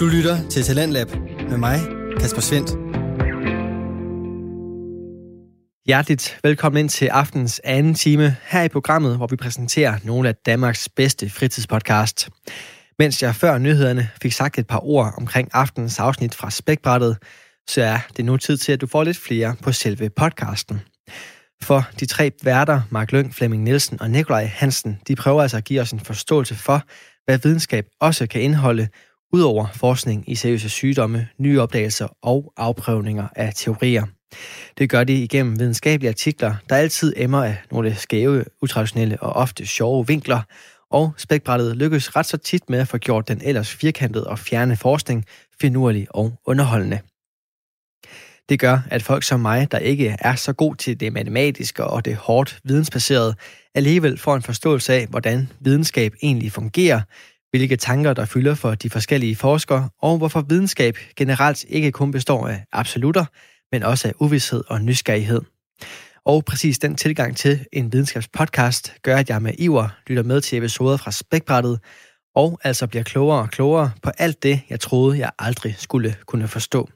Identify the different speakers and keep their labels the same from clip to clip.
Speaker 1: Du lytter til Talentlab med mig, Kasper Svendt. Hjerteligt velkommen ind til aftens anden time her i programmet, hvor vi præsenterer nogle af Danmarks bedste fritidspodcast. Mens jeg før nyhederne fik sagt et par ord omkring aftens afsnit fra Spækbrættet, så er det nu tid til, at du får lidt flere på selve podcasten. For de tre værter, Mark Lyng, Flemming Nielsen og Nikolaj Hansen, de prøver altså at give os en forståelse for, hvad videnskab også kan indeholde, udover forskning i seriøse sygdomme, nye opdagelser og afprøvninger af teorier. Det gør de igennem videnskabelige artikler, der altid emmer af nogle skæve, utraditionelle og ofte sjove vinkler, og spækbrættet lykkes ret så tit med at få gjort den ellers firkantede og fjerne forskning finurlig og underholdende. Det gør, at folk som mig, der ikke er så god til det matematiske og det hårdt vidensbaserede, alligevel får en forståelse af, hvordan videnskab egentlig fungerer, hvilke tanker der fylder for de forskellige forskere, og hvorfor videnskab generelt ikke kun består af absolutter, men også af uvidshed og nysgerrighed. Og præcis den tilgang til en videnskabspodcast gør, at jeg med iver lytter med til episoder fra spækbrættet, og altså bliver klogere og klogere på alt det, jeg troede, jeg aldrig skulle kunne forstå.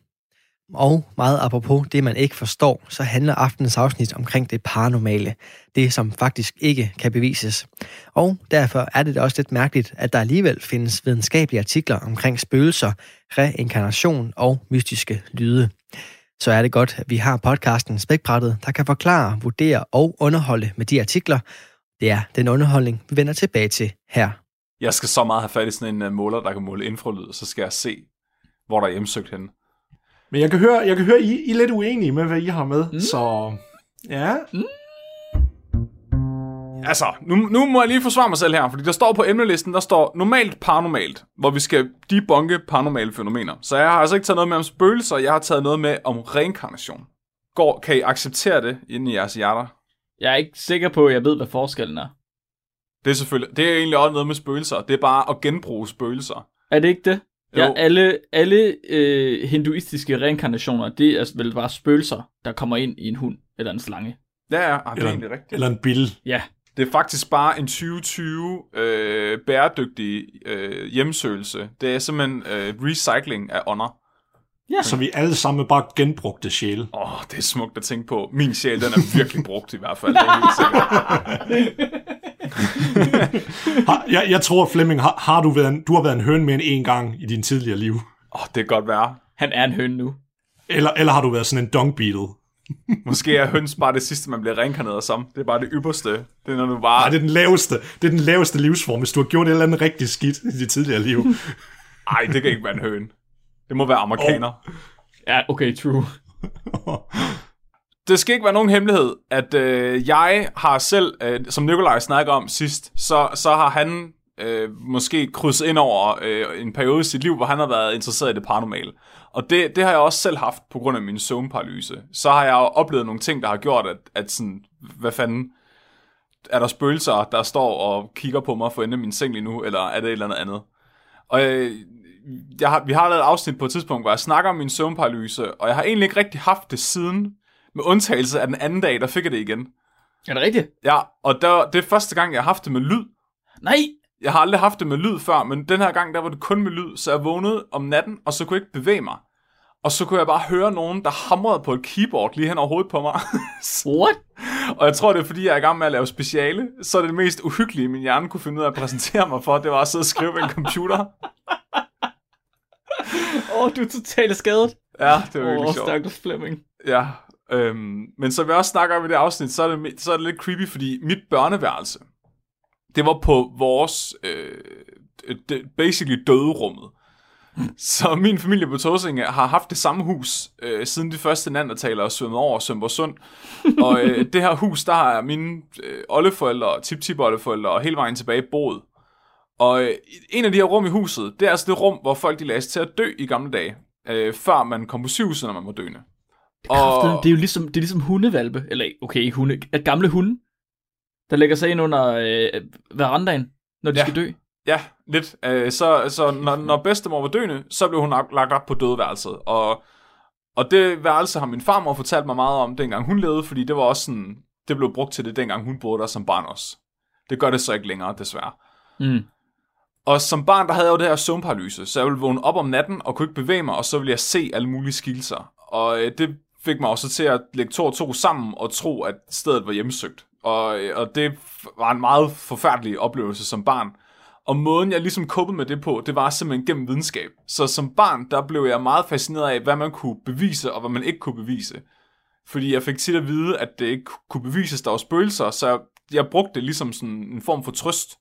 Speaker 1: Og meget apropos det, man ikke forstår, så handler aftenens afsnit omkring det paranormale. Det, som faktisk ikke kan bevises. Og derfor er det også lidt mærkeligt, at der alligevel findes videnskabelige artikler omkring spøgelser, reinkarnation og mystiske lyde. Så er det godt, at vi har podcasten Spækbrættet, der kan forklare, vurdere og underholde med de artikler. Det er den underholdning, vi vender tilbage til her.
Speaker 2: Jeg skal så meget have fat i sådan en øh, måler, der kan måle infralyd, så skal jeg se, hvor der er hjemsøgt henne.
Speaker 3: Men jeg kan høre, jeg kan høre I, I er lidt uenige med, hvad I har med, mm. så ja. Mm.
Speaker 2: Altså, nu, nu må jeg lige forsvare mig selv her, fordi der står på emnelisten, der står normalt paranormalt, hvor vi skal debunke paranormale fænomener. Så jeg har altså ikke taget noget med om spøgelser, jeg har taget noget med om reinkarnation. Går, kan I acceptere det inde i jeres hjerter?
Speaker 4: Jeg er ikke sikker på, at jeg ved, hvad forskellen er.
Speaker 2: Det er selvfølgelig, det er egentlig også noget med spøgelser. Det er bare at genbruge spøgelser.
Speaker 4: Er det ikke det? Ja, alle, alle øh, hinduistiske reinkarnationer, det er vel bare spøgelser, der kommer ind i en hund eller en slange.
Speaker 2: Ja, ja, ah, det er
Speaker 3: Eller,
Speaker 2: egentlig rigtigt.
Speaker 3: eller en bil.
Speaker 4: Ja,
Speaker 2: Det er faktisk bare en 2020 øh, bæredygtig øh, hjemsøgelse. Det er simpelthen øh, recycling af ånder.
Speaker 4: Ja.
Speaker 3: Så vi alle sammen bare genbrugte sjæle.
Speaker 2: Åh, oh, det er smukt at tænke på. Min sjæl, den er virkelig brugt i hvert fald. Det er helt sikkert.
Speaker 3: Har, jeg, jeg tror, Flemming, har, har du, været en, du har været en høn med en en gang i din tidligere liv?
Speaker 2: Åh, oh, det kan godt være.
Speaker 4: han er en høne nu.
Speaker 3: Eller, eller har du været sådan en dung beetle?
Speaker 2: Måske er høns bare det sidste, man bliver reinkarneret som. Det er bare det ypperste. Det er, når du bare...
Speaker 3: Nej, det er den laveste, det er den laveste livsform, hvis du har gjort et eller andet rigtig skidt i dit tidligere liv.
Speaker 2: Ej, det kan ikke være en høn. Det må være amerikaner. Oh.
Speaker 4: Ja, okay, true.
Speaker 2: Det skal ikke være nogen hemmelighed, at øh, jeg har selv, øh, som Nikolaj snakkede om sidst, så, så har han øh, måske krydset ind over øh, en periode i sit liv, hvor han har været interesseret i det paranormale. Og det, det har jeg også selv haft på grund af min søvnparalyse. Så har jeg jo oplevet nogle ting, der har gjort, at, at sådan, hvad fanden, er der spøgelser, der står og kigger på mig for enden af min seng lige nu, eller er det et eller andet andet? Og øh, jeg har, vi har lavet et afsnit på et tidspunkt, hvor jeg snakker om min søvnparalyse, og jeg har egentlig ikke rigtig haft det siden, med undtagelse af den anden dag, der fik jeg det igen.
Speaker 4: Er det rigtigt?
Speaker 2: Ja, og der, det er første gang, jeg har haft det med lyd.
Speaker 4: Nej!
Speaker 2: Jeg har aldrig haft det med lyd før, men den her gang, der var det kun med lyd, så jeg vågnede om natten, og så kunne jeg ikke bevæge mig. Og så kunne jeg bare høre nogen, der hamrede på et keyboard lige hen over hovedet på mig.
Speaker 4: What?
Speaker 2: og jeg tror, det er fordi, jeg er i gang med at lave speciale. Så er det mest uhyggelige, min hjerne kunne finde ud af at præsentere mig for, det var at sidde og skrive ved en computer.
Speaker 4: Åh, oh, du er totalt skadet.
Speaker 2: Ja, det var
Speaker 4: Åh,
Speaker 2: virkelig
Speaker 4: oh,
Speaker 2: sjovt.
Speaker 4: stakkels Flemming.
Speaker 2: Ja, øhm, men som vi også snakker om i det afsnit, så er det, så er det lidt creepy, fordi mit børneværelse, det var på vores, øh, basically døderummet. Så min familie på Tåsinge har haft det samme hus, øh, siden de første nandertalere svømmede over Sømbersund. Og øh, det her hus, der har mine øh, oldeforældre, tip-tip-oldeforældre og hele vejen tilbage boet. Og øh, en af de her rum i huset, det er altså det rum, hvor folk de lagde til at dø i gamle dage, øh, før man kom på sygehuset, når man var døende.
Speaker 4: Kræften, det er jo ligesom, det er ligesom hundevalpe. Eller okay, ikke hunde. At gamle hunde, der lægger sig ind under øh, verandaen, når de
Speaker 2: Ja.
Speaker 4: skal dø.
Speaker 2: Ja, lidt. Øh, så så når, når bedstemor var døende, så blev hun lagt op på dødeværelset. Og, og det værelse har min farmor fortalt mig meget om, dengang hun levede, fordi det var også sådan, det blev brugt til det, dengang hun boede der som barn også. Det gør det så ikke længere, desværre.
Speaker 4: Mm.
Speaker 2: Og som barn, der havde jeg jo det her søvnparalyse, så jeg ville vågne op om natten og kunne ikke bevæge mig, og så ville jeg se alle mulige skilser. Og øh, det fik mig også til at lægge to og to sammen og tro, at stedet var hjemsøgt. Og, øh, og det var en meget forfærdelig oplevelse som barn. Og måden, jeg ligesom kåbede med det på, det var simpelthen gennem videnskab. Så som barn, der blev jeg meget fascineret af, hvad man kunne bevise, og hvad man ikke kunne bevise. Fordi jeg fik tit at vide, at det ikke kunne bevises, der var spøgelser, så jeg, jeg brugte det ligesom sådan en form for trøst.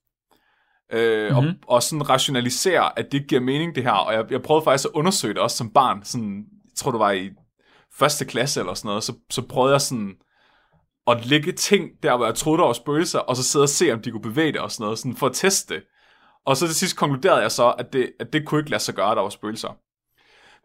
Speaker 2: Øh, mm-hmm. og,
Speaker 4: Mhm.
Speaker 2: og sådan rationalisere, at det ikke giver mening, det her. Og jeg, jeg prøvede faktisk at undersøge det også som barn. Sådan, jeg tror, det var i første klasse eller sådan noget. Så, så prøvede jeg sådan at lægge ting der, hvor jeg troede, der var spøgelser, og så sidde og se, om de kunne bevæge det og sådan noget, sådan for at teste det. Og så til sidst konkluderede jeg så, at det, at det kunne ikke lade sig gøre, at der var spøgelser.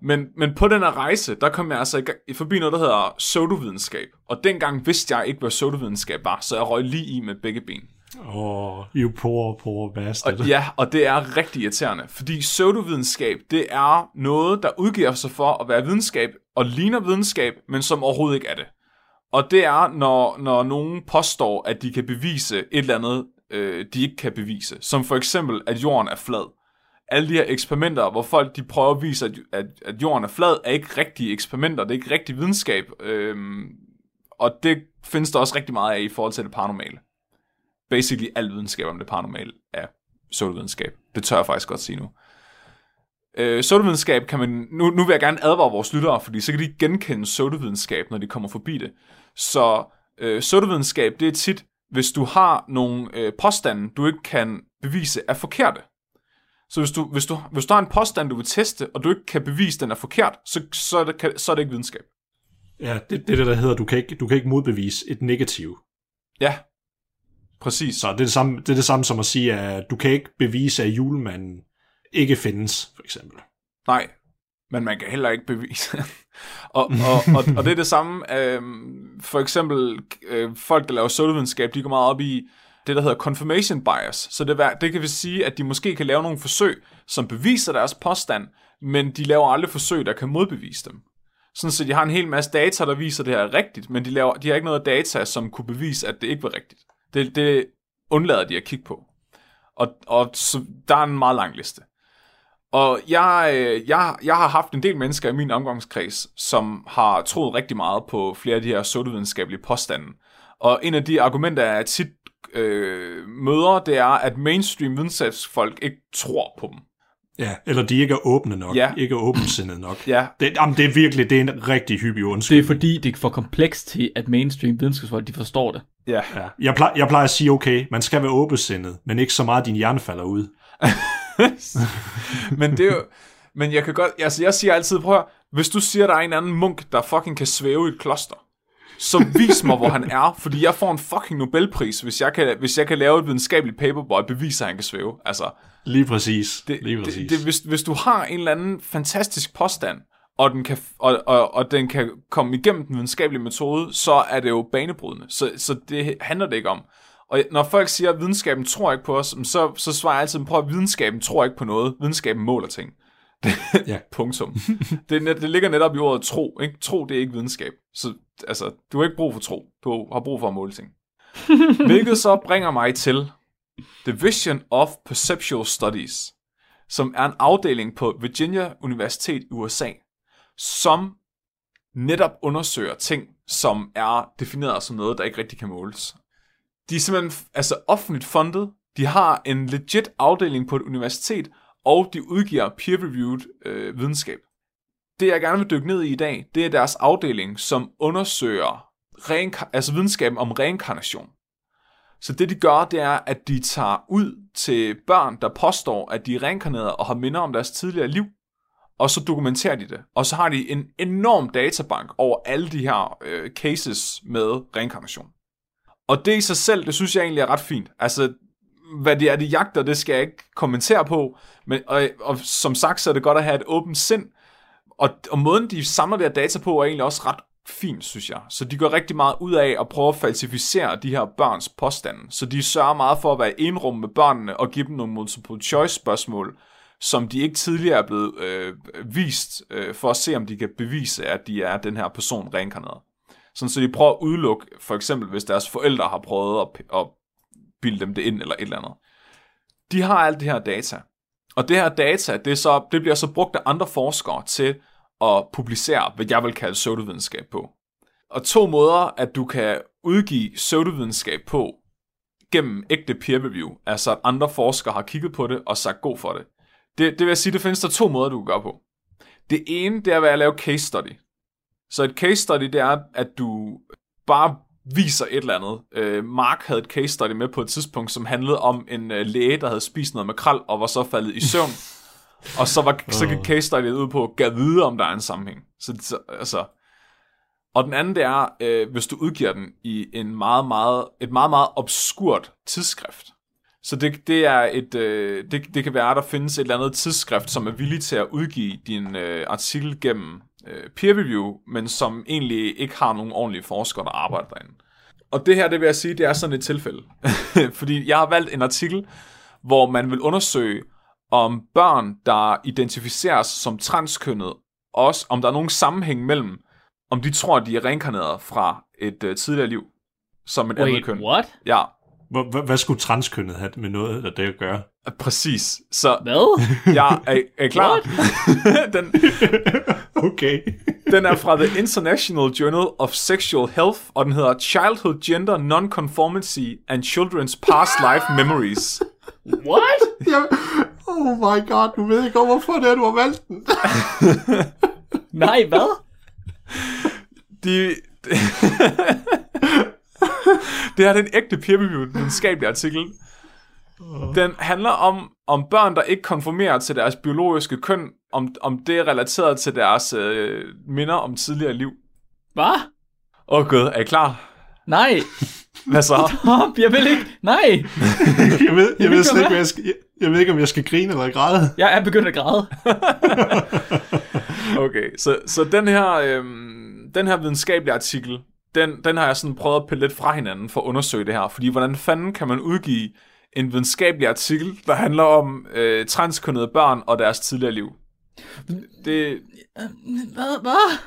Speaker 2: Men, men på den her rejse, der kom jeg altså i, gang- forbi noget, der hedder pseudovidenskab. Og dengang vidste jeg ikke, hvad pseudovidenskab var, så jeg røg lige i med begge ben.
Speaker 3: Åh, oh, you poor, poor bastard.
Speaker 2: Og, ja, og det er rigtig irriterende, fordi pseudovidenskab, det er noget, der udgiver sig for at være videnskab, og ligner videnskab, men som overhovedet ikke er det. Og det er, når, når nogen påstår, at de kan bevise et eller andet, øh, de ikke kan bevise. Som for eksempel, at jorden er flad. Alle de her eksperimenter, hvor folk de prøver at vise, at, at, at jorden er flad, er ikke rigtige eksperimenter, det er ikke rigtig videnskab. Øhm, og det findes der også rigtig meget af i forhold til det paranormale. Basically al videnskab om det paranormale er pseudovidenskab. Det tør jeg faktisk godt sige nu. Øh, pseudovidenskab kan man... Nu, nu vil jeg gerne advare vores lyttere, fordi så kan de genkende pseudovidenskab, når de kommer forbi det. Så øh, pseudovidenskab, det er tit, hvis du har nogle øh, påstande, du ikke kan bevise er forkerte. Så hvis du, hvis, du, hvis du har en påstand, du vil teste, og du ikke kan bevise, den er forkert, så, så, er, det, kan- så er det ikke videnskab.
Speaker 3: Ja, det, det er det, der hedder, du kan ikke, du kan ikke modbevise et negativ.
Speaker 2: Ja, præcis.
Speaker 3: Så det er det, samme, det er det samme som at sige, at du kan ikke bevise, at julemanden ikke findes, for eksempel.
Speaker 2: Nej, men man kan heller ikke bevise. og, og, og, og det er det samme, øh, for eksempel øh, folk, der laver pseudovidenskab, de går meget op i det, der hedder confirmation bias. Så det, det kan vi sige, at de måske kan lave nogle forsøg, som beviser deres påstand, men de laver aldrig forsøg, der kan modbevise dem. Sådan så de har en hel masse data, der viser, at det her er rigtigt, men de, laver, de har ikke noget data, som kunne bevise, at det ikke var rigtigt. Det, det undlader de at kigge på. Og, og så, der er en meget lang liste. Og jeg, øh, jeg, jeg har haft en del mennesker i min omgangskreds, som har troet rigtig meget på flere af de her pseudovidenskabelige påstande. Og en af de argumenter, jeg tit øh, møder, det er, at mainstream videnskabsfolk ikke tror på dem.
Speaker 3: Ja, eller de ikke er åbne nok,
Speaker 2: Ja.
Speaker 3: ikke er åbensindede nok.
Speaker 2: Ja,
Speaker 3: Det, jamen, det er virkelig, det er en rigtig hyppig
Speaker 4: Det
Speaker 3: undskyld.
Speaker 4: er fordi, det er for komplekst til, at mainstream videnskabsfolk, de forstår det.
Speaker 2: ja.
Speaker 3: Ja. Jeg, plejer, jeg plejer at sige, okay, man skal være åbensindet, men ikke så meget, at din hjerne falder ud.
Speaker 2: men det er jo... Men jeg kan godt... Altså, jeg siger altid, prøv at, høre, hvis du siger, der er en anden munk, der fucking kan svæve i et kloster, så vis mig, hvor han er, fordi jeg får en fucking Nobelpris, hvis jeg kan, hvis jeg kan lave et videnskabeligt paper, hvor jeg beviser, at han kan svæve. Altså,
Speaker 3: Lige præcis.
Speaker 2: det,
Speaker 3: Lige præcis.
Speaker 2: det, det, hvis, hvis du har en eller anden fantastisk påstand, og den kan, og, og, og den kan komme igennem den videnskabelige metode, så er det jo banebrydende. Så, så det handler det ikke om. Og når folk siger, at videnskaben tror ikke på os, så, så svarer jeg altid, prøv at videnskaben tror ikke på noget. Videnskaben måler ting.
Speaker 3: Ja.
Speaker 2: Punktum. det, net- det ligger netop i ordet tro. Ikke? Tro, det er ikke videnskab. Så altså, du har ikke brug for tro. Du har brug for at måle ting. Hvilket så bringer mig til Division of Perceptual Studies, som er en afdeling på Virginia Universitet i USA, som netop undersøger ting, som er defineret som noget, der ikke rigtig kan måles. De er simpelthen altså offentligt fundet. De har en legit afdeling på et universitet, og de udgiver peer-reviewed øh, videnskab. Det, jeg gerne vil dykke ned i i dag, det er deres afdeling, som undersøger reinka- altså videnskaben om reinkarnation. Så det, de gør, det er, at de tager ud til børn, der påstår, at de er reinkarnerede og har minder om deres tidligere liv, og så dokumenterer de det. Og så har de en enorm databank over alle de her øh, cases med reinkarnation. Og det i sig selv, det synes jeg egentlig er ret fint. Altså, hvad det er, de jagter, det skal jeg ikke kommentere på. Men, og, og som sagt, så er det godt at have et åbent sind. Og, og måden, de samler det her data på, er egentlig også ret fint, synes jeg. Så de går rigtig meget ud af at prøve at falsificere de her børns påstande. Så de sørger meget for at være i enrum med børnene og give dem nogle multiple choice spørgsmål, som de ikke tidligere er blevet øh, vist, øh, for at se, om de kan bevise, at de er den her person reinkarneret. Sådan så de prøver at udelukke, for eksempel hvis deres forældre har prøvet at, at bilde dem det ind eller et eller andet. De har alt det her data, Og det her data, det, er så, det bliver så brugt af andre forskere til at publicere, hvad jeg vil kalde pseudovidenskab på. Og to måder, at du kan udgive pseudovidenskab på gennem ægte peer review, altså at andre forskere har kigget på det og sagt god for det. Det, det vil jeg sige, det findes der to måder, du kan gøre på. Det ene, det er ved at lave case study. Så et case study, det er, at du bare viser et eller andet. Øh, Mark havde et case study med på et tidspunkt, som handlede om en øh, læge, der havde spist noget makrel og var så faldet i søvn. og så, var, så gik case study ud på at vide, om der er en sammenhæng. Så, så altså, og den anden, det er, øh, hvis du udgiver den i en meget, meget, et meget, meget obskurt tidsskrift. Så det, det er et, øh, det, det kan være, at der findes et eller andet tidsskrift, som er villig til at udgive din øh, artikel gennem øh, peer review, men som egentlig ikke har nogen ordentlige forskere, der arbejder derinde. Og det her, det vil jeg sige, det er sådan et tilfælde. Fordi jeg har valgt en artikel, hvor man vil undersøge, om børn, der identificeres som transkønnet, også om der er nogen sammenhæng mellem, om de tror, de er reinkarneret fra et øh, tidligere liv, som et
Speaker 4: Wait,
Speaker 2: andet køn.
Speaker 4: what?
Speaker 2: Ja,
Speaker 3: Hvor- hvad- Hvad skulle transkønnet have med noget af det at gøre?
Speaker 2: præcis. Så
Speaker 4: Hvad?
Speaker 2: jeg er, er klar? den,
Speaker 3: Okay.
Speaker 2: den er fra The International Journal of Sexual Health, og den hedder Childhood Gender Nonconformity and Children's Past Life Memories.
Speaker 4: What?
Speaker 3: Jeg, oh my god, du ved ikke, hvorfor det er, du har valgt den.
Speaker 4: Nej, hvad?
Speaker 2: De, det her er en ægte peer-reviewed videnskabelig artikel. Den handler om, om børn, der ikke konformerer til deres biologiske køn, om, om det er relateret til deres øh, minder om tidligere liv.
Speaker 4: Hvad?
Speaker 2: Åh oh, gud, er I klar?
Speaker 4: Nej.
Speaker 2: Hvad så?
Speaker 4: Stop, jeg vil ikke. Nej.
Speaker 3: Jeg ved, jeg
Speaker 4: vil
Speaker 3: ved
Speaker 4: ikke
Speaker 3: slet jeg skal, jeg, jeg ved ikke, om jeg skal grine eller græde.
Speaker 4: Jeg er begyndt at græde.
Speaker 2: Okay, så, så den her, øhm, den her videnskabelige artikel, den, den har jeg sådan prøvet at pille lidt fra hinanden for at undersøge det her. Fordi hvordan fanden kan man udgive en videnskabelig artikel, der handler om øh, transkønnede børn og deres tidligere liv? Det,
Speaker 4: Hvad? Hvad?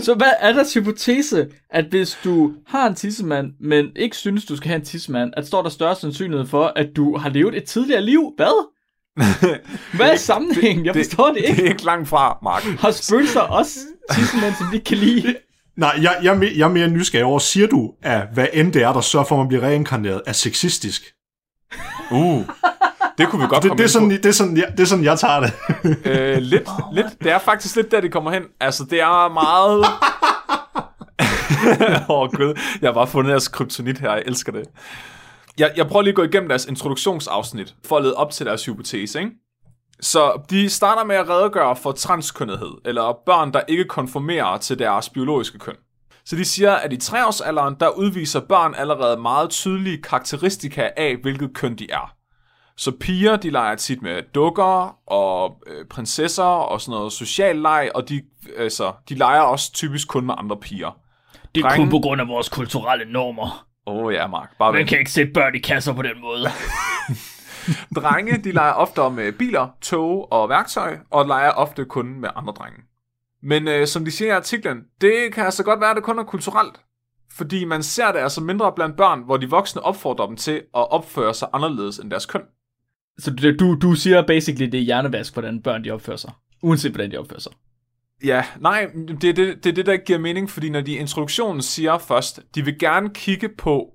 Speaker 4: Så hvad er deres hypotese, at hvis du har en tissemand, men ikke synes, du skal have en tissemand, at står der større sandsynlighed for, at du har levet et tidligere liv? Hvad? Hvad er sammenhængen? Jeg forstår det
Speaker 2: Det
Speaker 4: ikke.
Speaker 2: er ikke langt fra, Mark.
Speaker 4: Har spøgelser også tissemand, som ikke kan lide?
Speaker 3: Nej, jeg, jeg, jeg er mere nysgerrig over, siger du, at hvad end det er, der sørger for, at man bliver reinkarneret, er sexistisk?
Speaker 2: Uh, det kunne vi godt
Speaker 3: Det,
Speaker 2: komme
Speaker 3: det, er sådan,
Speaker 2: på.
Speaker 3: det, er sådan, jeg, det er sådan, jeg tager det.
Speaker 2: Øh, lidt, lidt. Det er faktisk lidt der, det kommer hen. Altså, det er meget... Åh, oh, gud. Jeg har bare fundet deres kryptonit her. Jeg elsker det. Jeg, jeg prøver lige at gå igennem deres introduktionsafsnit, for at lede op til deres hypotese, ikke? Så de starter med at redegøre for transkønnethed, eller børn, der ikke konformerer til deres biologiske køn. Så de siger, at i treårsalderen, der udviser børn allerede meget tydelige karakteristika af, hvilket køn de er. Så piger, de leger tit med dukker og øh, prinsesser og sådan noget social leg, og de, altså, de leger også typisk kun med andre piger.
Speaker 4: Det er
Speaker 2: Drenge-
Speaker 4: kun på grund af vores kulturelle normer.
Speaker 2: Åh oh, ja, Mark, bare
Speaker 4: Man
Speaker 2: vent.
Speaker 4: kan ikke sætte børn i kasser på den måde.
Speaker 2: Drenge, de leger ofte med biler, tog og værktøj, og leger ofte kun med andre drenge. Men øh, som de siger i artiklen, det kan altså godt være, at det kun er kulturelt. Fordi man ser det altså mindre blandt børn, hvor de voksne opfordrer dem til at opføre sig anderledes end deres køn.
Speaker 4: Så du, du, du siger basically, det er hjernevask, hvordan børn de opfører sig. Uanset hvordan de opfører sig.
Speaker 2: Ja, nej, det er det, det er det, der ikke giver mening, fordi når de i introduktionen siger først, de vil gerne kigge på,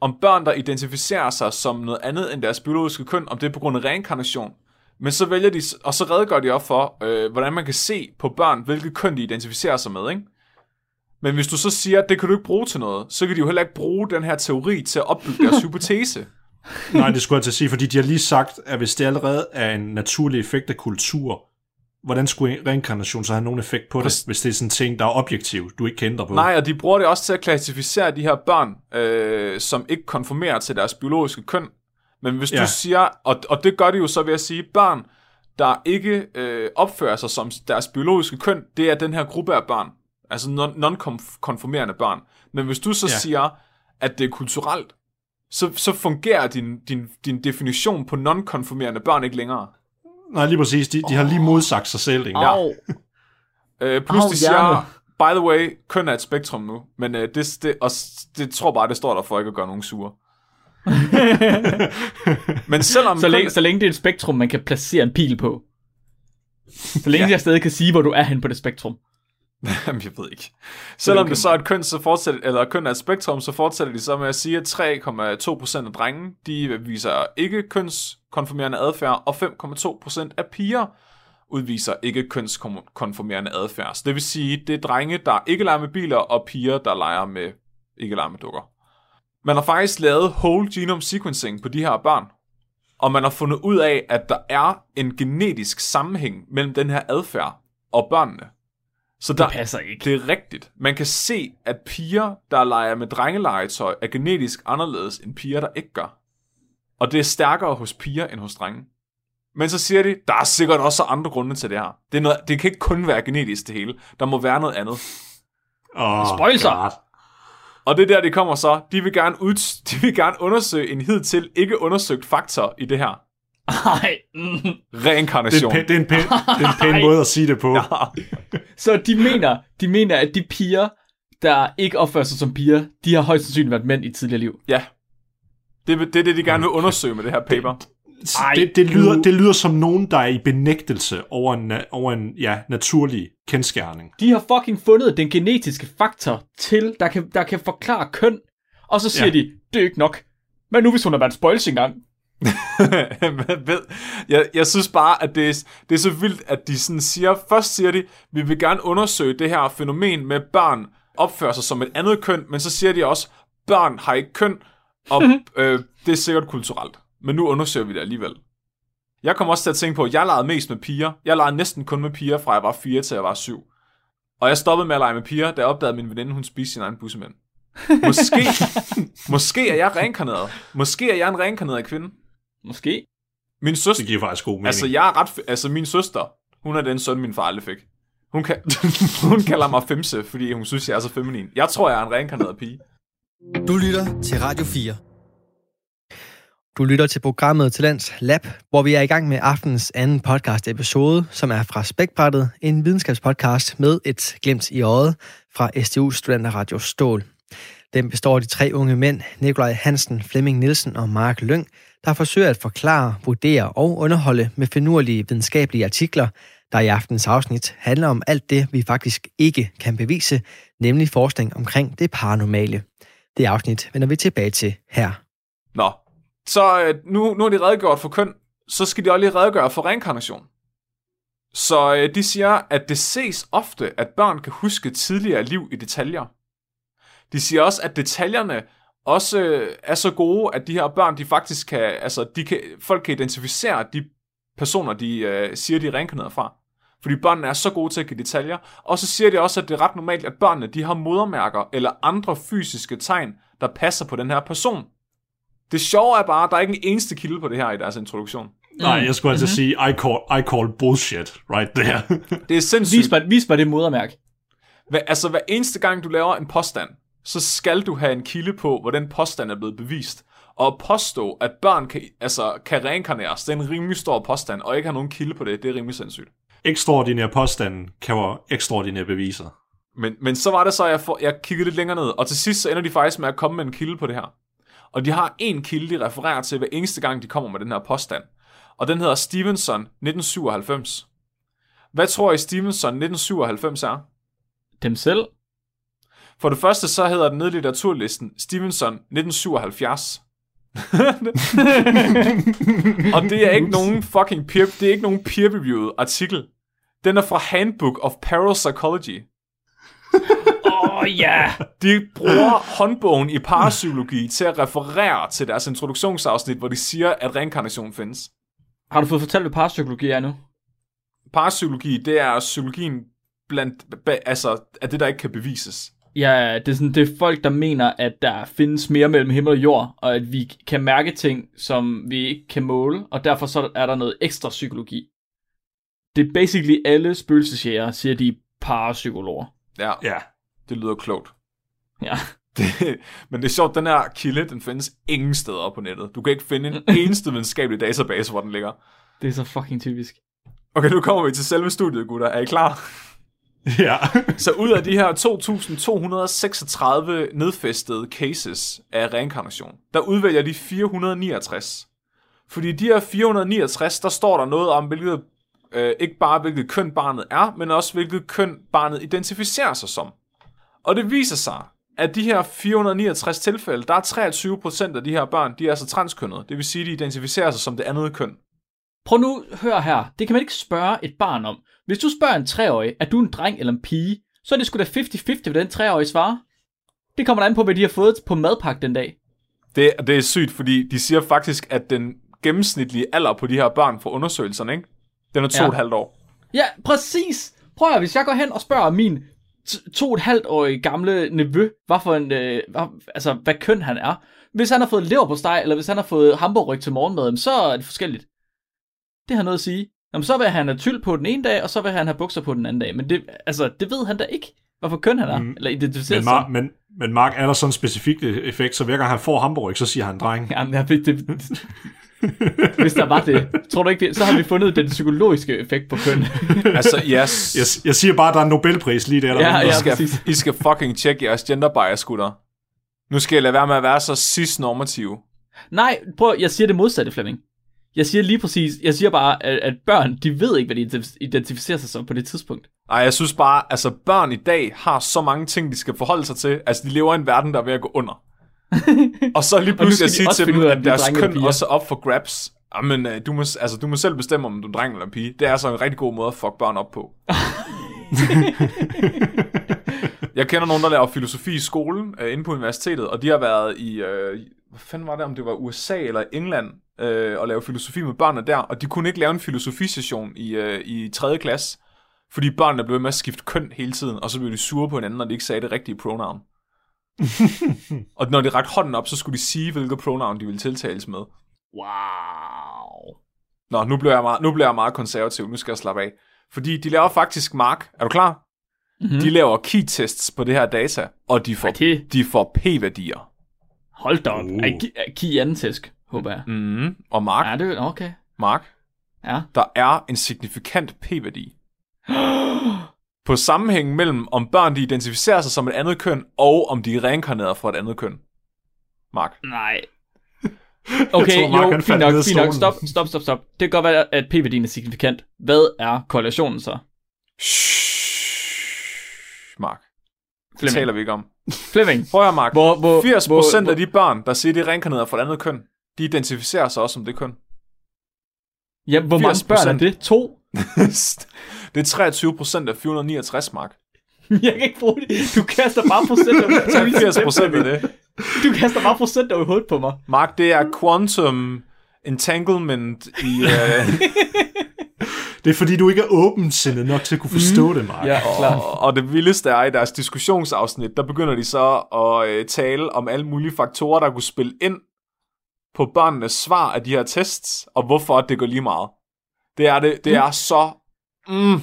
Speaker 2: om børn, der identificerer sig som noget andet end deres biologiske køn, om det er på grund af reinkarnation. Men så vælger de, og så redegør de op for, øh, hvordan man kan se på børn, hvilket køn de identificerer sig med, ikke? Men hvis du så siger, at det kan du ikke bruge til noget, så kan de jo heller ikke bruge den her teori til at opbygge deres hypotese.
Speaker 3: Nej, det skulle jeg til at sige, fordi de har lige sagt, at hvis det allerede er en naturlig effekt af kultur, hvordan skulle reinkarnation så have nogen effekt på det, hvis det er sådan en ting, der er objektiv, du ikke kan ændre på?
Speaker 2: Nej, og de bruger det også til at klassificere de her børn, øh, som ikke konformerer til deres biologiske køn. Men hvis ja. Du siger, og, og det gør de jo så ved at sige, børn, der ikke øh, opfører sig som deres biologiske køn, det er den her gruppe af børn. Altså non- non-konformerende børn. Men hvis du så. Ja. siger, at det er kulturelt, så, så fungerer din, din, din definition på non-konformerende børn ikke længere.
Speaker 3: Nej, lige præcis. De, de har lige modsagt sig selv. Ikke?
Speaker 4: Au.
Speaker 2: Øh, plus
Speaker 4: Au,
Speaker 2: de siger,
Speaker 4: hjerne.
Speaker 2: by the way, køn er et spektrum nu, men øh, det, det, og det tror bare, det står der for ikke at gøre nogen sure. Men selvom...
Speaker 4: Så længe, så længe det er et spektrum, man kan placere en pil på. Så længe ja. jeg stadig kan sige, hvor du er hen på det spektrum.
Speaker 2: Jamen, jeg ved ikke. Selvom det så er et køn, så fortsætter, eller køn er et spektrum, så fortsætter de så med at sige, at 3,2% af drenge, de viser ikke kønskonformerende adfærd, og 5,2% af piger udviser ikke kønskonformerende adfærd. Så det vil sige, det er drenge, der ikke leger med biler, og piger, der leger med ikke leger med dukker. Man har faktisk lavet whole genome sequencing på de her børn, og man har fundet ud af, at der er en genetisk sammenhæng mellem den her adfærd og børnene. Så der,
Speaker 4: Det passer ikke.
Speaker 2: det er rigtigt. Man kan se, at piger, der leger med drengelegetøj, er genetisk anderledes end piger, der ikke gør. Og det er stærkere hos piger end hos drenge. Men så siger de, der er sikkert også andre grunde til det her. Det, er noget, det kan ikke kun være genetisk det hele. Der må være noget andet.
Speaker 3: Oh,
Speaker 4: Spøjser.
Speaker 3: God.
Speaker 2: Og det er der, de kommer så. De vil gerne, ud, de vil gerne undersøge en hidtil ikke undersøgt faktor i det her.
Speaker 4: Nej. Mm.
Speaker 3: Det, er
Speaker 2: Reinkarnation.
Speaker 3: en pæn, det, er en pæn, det er en pæn måde at sige det på.
Speaker 4: Så de mener, de mener, at de piger, der ikke opfører sig som piger, de har højst sandsynligt været mænd i tidligere liv.
Speaker 2: Ja. Det, vil- det er det, de gerne vil undersøge med det her paper.
Speaker 4: Ej,
Speaker 3: det, det, lyder, det lyder som nogen, der er i benægtelse over en, over en ja, naturlig kendskærning.
Speaker 4: De har fucking fundet den genetiske faktor til, der kan, der kan forklare køn. Og så siger
Speaker 3: Ja.
Speaker 4: ja. de, det er ikke nok. Men nu hvis hun har været spoils engang.
Speaker 2: Ved, jeg, jeg synes bare, at det er, det er så vildt, at de sådan siger, først siger de, vi vil gerne undersøge det her fænomen med børn opfører sig som et andet køn, men så siger de også, børn har ikke køn, og øh, det er sikkert kulturelt. Men nu undersøger vi det alligevel. Jeg kommer også til at tænke på, at jeg legede mest med piger. Jeg legede næsten kun med piger, fra jeg var 4 til jeg var 7. Og jeg stoppede med at lege med piger, da jeg opdagede, at min veninde, hun spiste sin egen bussemænd. Måske, måske er jeg reinkarneret. Måske er jeg en reinkarneret kvinde.
Speaker 4: Måske.
Speaker 2: Min søster,
Speaker 3: Det giver faktisk god mening.
Speaker 2: Altså, jeg er ret... Altså, min søster, hun er den søn, min far aldrig fik. Hun, kan, hun kalder mig femse, fordi hun synes, jeg er så feminin. Jeg tror, jeg er en reinkarneret pige.
Speaker 1: Du lytter til Radio 4. Du lytter til programmet Talents Lab, hvor vi er i gang med aftens anden podcast episode, som er fra Spækbrættet, en videnskabspodcast med et glimt i øjet fra STU Studenter Radio Stål. Den består af de tre unge mænd, Nikolaj Hansen, Flemming Nielsen og Mark Lyng, der forsøger at forklare, vurdere og underholde med finurlige videnskabelige artikler, der i aftens afsnit handler om alt det, vi faktisk ikke kan bevise, nemlig forskning omkring det paranormale. Det afsnit vender vi tilbage til her.
Speaker 2: Nå, så øh, nu, nu er de redegjort for køn, så skal de også lige redegøre for reinkarnation. Så øh, de siger, at det ses ofte, at børn kan huske tidligere liv i detaljer. De siger også, at detaljerne også øh, er så gode, at de her børn, de faktisk kan, altså, de kan, folk kan identificere de personer, de øh, siger, de er reinkarneret fra. Fordi børnene er så gode til at give detaljer. Og så siger de også, at det er ret normalt, at børnene de har modermærker eller andre fysiske tegn, der passer på den her person. Det sjove er bare, at der er ikke en eneste kilde på det her i deres introduktion.
Speaker 3: Nej, jeg skulle altså sige, I call, I call bullshit right there.
Speaker 2: Det er sindssygt.
Speaker 4: Vis mig, vis mig det modermærke.
Speaker 2: Hva, altså, hver eneste gang, du laver en påstand, så skal du have en kilde på, hvor den påstand er blevet bevist. Og at påstå, at børn kan, altså, kan reinkarneres, det er en rimelig stor påstand, og ikke have nogen kilde på det, det er rimelig sindssygt.
Speaker 3: Ekstraordinære påstanden kan være ekstraordinære beviser.
Speaker 2: Men, men så var det så, at jeg, for, jeg kiggede lidt længere ned, og til sidst så ender de faktisk med at komme med en kilde på det her. Og de har en kilde, de refererer til hver eneste gang, de kommer med den her påstand. Og den hedder Stevenson 1997. Hvad tror I Stevenson 1997 er?
Speaker 4: Dem selv.
Speaker 2: For det første så hedder den nede i litteraturlisten Stevenson 1977. og det er ikke nogen fucking peer, det er ikke nogen peer-reviewed artikel. Den er fra Handbook of Parapsychology.
Speaker 4: Åh oh, ja!
Speaker 2: De bruger håndbogen i parapsykologi til at referere til deres introduktionsafsnit, hvor de siger, at reinkarnation findes.
Speaker 4: Har du fået fortalt, hvad parapsykologi er nu?
Speaker 2: Parapsykologi, det er psykologien blandt, altså, af det, der ikke kan bevises.
Speaker 4: Ja, det er, sådan, det er folk, der mener, at der findes mere mellem himmel og jord, og at vi kan mærke ting, som vi ikke kan måle, og derfor så er der noget ekstra psykologi. Det er basically alle spøgelsesjæger, siger de parapsykologer.
Speaker 2: Ja,
Speaker 3: Ja.
Speaker 2: det lyder klogt.
Speaker 4: Ja.
Speaker 2: Det, men det er sjovt, den her kilde, den findes ingen steder på nettet. Du kan ikke finde en eneste videnskabelig database, hvor den ligger.
Speaker 4: Det er så fucking typisk.
Speaker 2: Okay, nu kommer vi til selve studiet, gutter. Er I klar?
Speaker 3: Ja.
Speaker 2: Så ud af de her 2.236 nedfæstede cases af reinkarnation, der udvælger de 469. Fordi de her 469, der står der noget om, hvilket, øh, ikke bare hvilket køn barnet er, men også hvilket køn barnet identificerer sig som. Og det viser sig, at de her 469 tilfælde, der er 23 procent af de her børn, de er altså transkønnede. Det vil sige, de identificerer sig som det andet køn.
Speaker 4: Prøv nu at høre her. Det kan man ikke spørge et barn om. Hvis du spørger en treårig, er du en dreng eller en pige, så er det sgu da 50-50, hvad den treårige svarer. Det kommer an på, hvad de har fået på madpakke den dag.
Speaker 2: Det, det er sygt, fordi de siger faktisk, at den gennemsnitlige alder på de her børn for undersøgelserne, ikke? den er to
Speaker 4: Ja.
Speaker 2: og et halvt år.
Speaker 4: Ja, præcis. Prøv at hvis jeg går hen og spørger min to og et halvt årige gamle nevø, hvad for en, øh, hvad, altså, hvad køn han er. Hvis han har fået lever på steg, eller hvis han har fået hamburgryg til morgenmad, så er det forskelligt. Det har noget at sige. Jamen, så vil han have tyld på den ene dag, og så vil han have bukser på den anden dag. Men det, altså, det ved han da ikke, hvorfor køn han er. Mm. Eller identificerer
Speaker 3: Men,
Speaker 4: sig.
Speaker 3: Mark, men, men Mark, er der sådan en specifik effekt, så hver gang han får hamburg, så siger han dreng.
Speaker 4: Jamen, jeg, det, det, hvis der var det, tror du ikke det, så har vi fundet den psykologiske effekt på køn.
Speaker 2: Altså, yes.
Speaker 3: Jeg, jeg siger bare, at der er en Nobelpris lige der. der
Speaker 4: Ja,
Speaker 2: I,
Speaker 4: ja.
Speaker 2: skal,
Speaker 4: præcis.
Speaker 2: I skal fucking tjekke jeres gender bias, gutter. Nu skal jeg lade være med at være så cis-normative.
Speaker 4: Nej, prøv, jeg siger det modsatte, Flemming. Jeg siger lige præcis, jeg siger bare, at, at børn, de ved ikke, hvad de identif- identificerer sig som på det tidspunkt.
Speaker 2: Nej, jeg synes bare, altså børn i dag har så mange ting, de skal forholde sig til. Altså, de lever i en verden, der er ved at gå under. og så lige pludselig at sige til dem,
Speaker 4: ud
Speaker 2: at
Speaker 4: er
Speaker 2: deres køn
Speaker 4: piger.
Speaker 2: også er op for grabs. Jamen, øh, du må, altså, du må selv bestemme, om du er dreng eller pige. Det er altså en rigtig god måde at fuck børn op på. jeg kender nogen, der laver filosofi i skolen, øh, inde på universitetet, og de har været i, øh, hvad fanden var det, om det var USA eller England, øh, og lave filosofi med børnene der, og de kunne ikke lave en filosofisession i, øh, i 3. klasse, fordi børnene blev med at skifte køn hele tiden, og så blev de sure på hinanden, når de ikke sagde det rigtige pronoun. og når de rakte hånden op, så skulle de sige, hvilket pronoun de ville tiltales med.
Speaker 4: Wow.
Speaker 2: Nå, nu bliver jeg meget, nu bliver jeg meget konservativ. Nu skal jeg slappe af. Fordi de laver faktisk, Mark, er du klar? Mm-hmm. De laver key-tests på det her data, og de får, de får p-værdier.
Speaker 4: Hold da op.
Speaker 3: Uh.
Speaker 4: Ej, giv anden tæsk, håber jeg.
Speaker 2: Mm-hmm. Og Mark,
Speaker 4: Ja, det okay.
Speaker 2: Mark,
Speaker 4: Ja.
Speaker 2: der er en signifikant p-værdi. på sammenhængen mellem, om børn de identificerer sig som et andet køn, og om de er reinkarneret fra et andet køn. Mark.
Speaker 4: Nej. Okay,
Speaker 3: tror, Mark,
Speaker 4: jo, fint nok, fint nok. Stop, stop, stop, stop. Det kan godt være, at p-værdien er signifikant. Hvad er korrelationen så?
Speaker 2: Shhh, Mark. Det taler vi ikke om.
Speaker 4: Flemming.
Speaker 2: Prøv at Mark.
Speaker 4: Hvor, hvor,
Speaker 2: 80
Speaker 4: hvor,
Speaker 2: procent af de børn, der siger, de er reinkarneret fra et andet køn, de identificerer sig også som det køn.
Speaker 4: Ja, hvor mange
Speaker 2: 80%.
Speaker 4: børn er det? To?
Speaker 2: det er 23 procent af 469, Mark.
Speaker 4: Jeg kan ikke bruge det. Du kaster bare procenter.
Speaker 2: 80 procent af det.
Speaker 4: Du kaster bare procenter over i hovedet på mig.
Speaker 2: Mark, det er quantum entanglement i... Øh,
Speaker 3: Det er fordi, du ikke er åbensindet nok til at kunne forstå det, Mark.
Speaker 4: Ja, klart.
Speaker 2: og, og det vildeste er, i deres diskussionsafsnit, der begynder de så at øh, tale om alle mulige faktorer, der kunne spille ind på børnenes svar af de her tests, og hvorfor det går lige meget. Det er, det, det er så... Mm,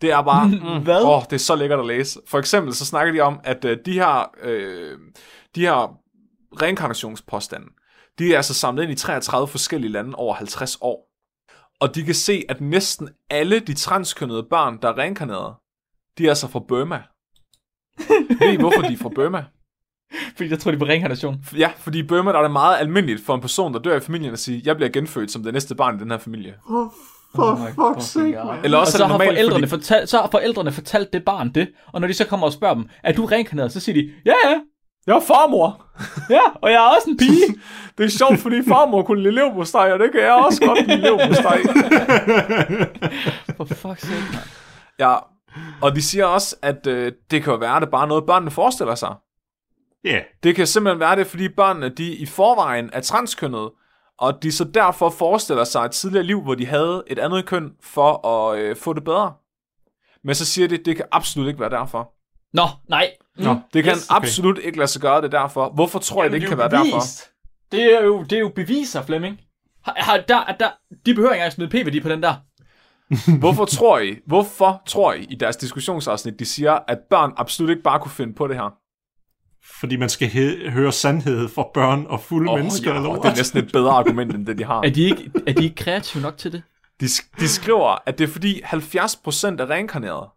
Speaker 2: det er bare... Mm,
Speaker 4: Hvad?
Speaker 2: Åh, det er så lækkert at læse. For eksempel så snakker de om, at øh, de her, øh, de her reinkarnationspåstande, de er altså samlet ind i 33 forskellige lande over 50 år. Og de kan se, at næsten alle de transkønnede børn, der er reinkarneret, de er altså fra Burma. Ved I, hvorfor de er fra Burma?
Speaker 4: Fordi jeg tror, det er på reinkarnation.
Speaker 2: Ja, fordi i Burma der er det meget almindeligt for en person, der dør i familien, at sige, jeg bliver genfødt som det næste barn i den her familie.
Speaker 3: For
Speaker 4: my
Speaker 3: fuck's sake, man.
Speaker 2: Eller
Speaker 4: Og
Speaker 2: også
Speaker 4: så
Speaker 2: er det
Speaker 4: har,
Speaker 2: normalt,
Speaker 4: forældrene
Speaker 2: fordi...
Speaker 4: fortalt, så har forældrene fortalt det barn det, og når de så kommer og spørger dem, er du reinkarneret, så siger de, ja, ja,
Speaker 2: Jeg er farmor.
Speaker 4: ja, og jeg er også en pige.
Speaker 2: Det er sjovt, fordi farmor kunne lide leverpostej, og det kan jeg også godt lide leverpostej.
Speaker 4: For fuck's sake, man.
Speaker 2: Ja, og de siger også, at øh, det kan jo være, at det er bare noget, børnene forestiller sig.
Speaker 3: Ja,
Speaker 2: Det kan simpelthen være det, fordi børnene de i forvejen er transkønnede, og de så derfor forestiller sig et tidligere liv, hvor de havde et andet køn for at øh, få det bedre. Men så siger de, at det kan absolut ikke være derfor.
Speaker 4: Nå, nej.
Speaker 3: Nå,
Speaker 2: Det kan
Speaker 4: Yes,
Speaker 2: yes, absolut ikke lade sig gøre det derfor. Hvorfor tror jeg, det ikke kan være derfor?
Speaker 4: Det er jo, det er jo beviser, Flemming. Har, har, der, der, de behøver ikke engang smide p-værdi på den der.
Speaker 2: Hvorfor tror I, hvorfor tror I i deres diskussionsafsnit, de siger, at børn absolut ikke bare kunne finde på det her?
Speaker 3: Fordi man skal he- høre sandhed fra børn og fulde
Speaker 2: Åh,
Speaker 3: mennesker.
Speaker 2: ja,
Speaker 3: eller
Speaker 2: det er næsten et bedre argument, end det de har.
Speaker 4: Er de ikke, er de ikke kreative nok til det?
Speaker 2: De, de skriver, at det er fordi 70% af reinkarnerede,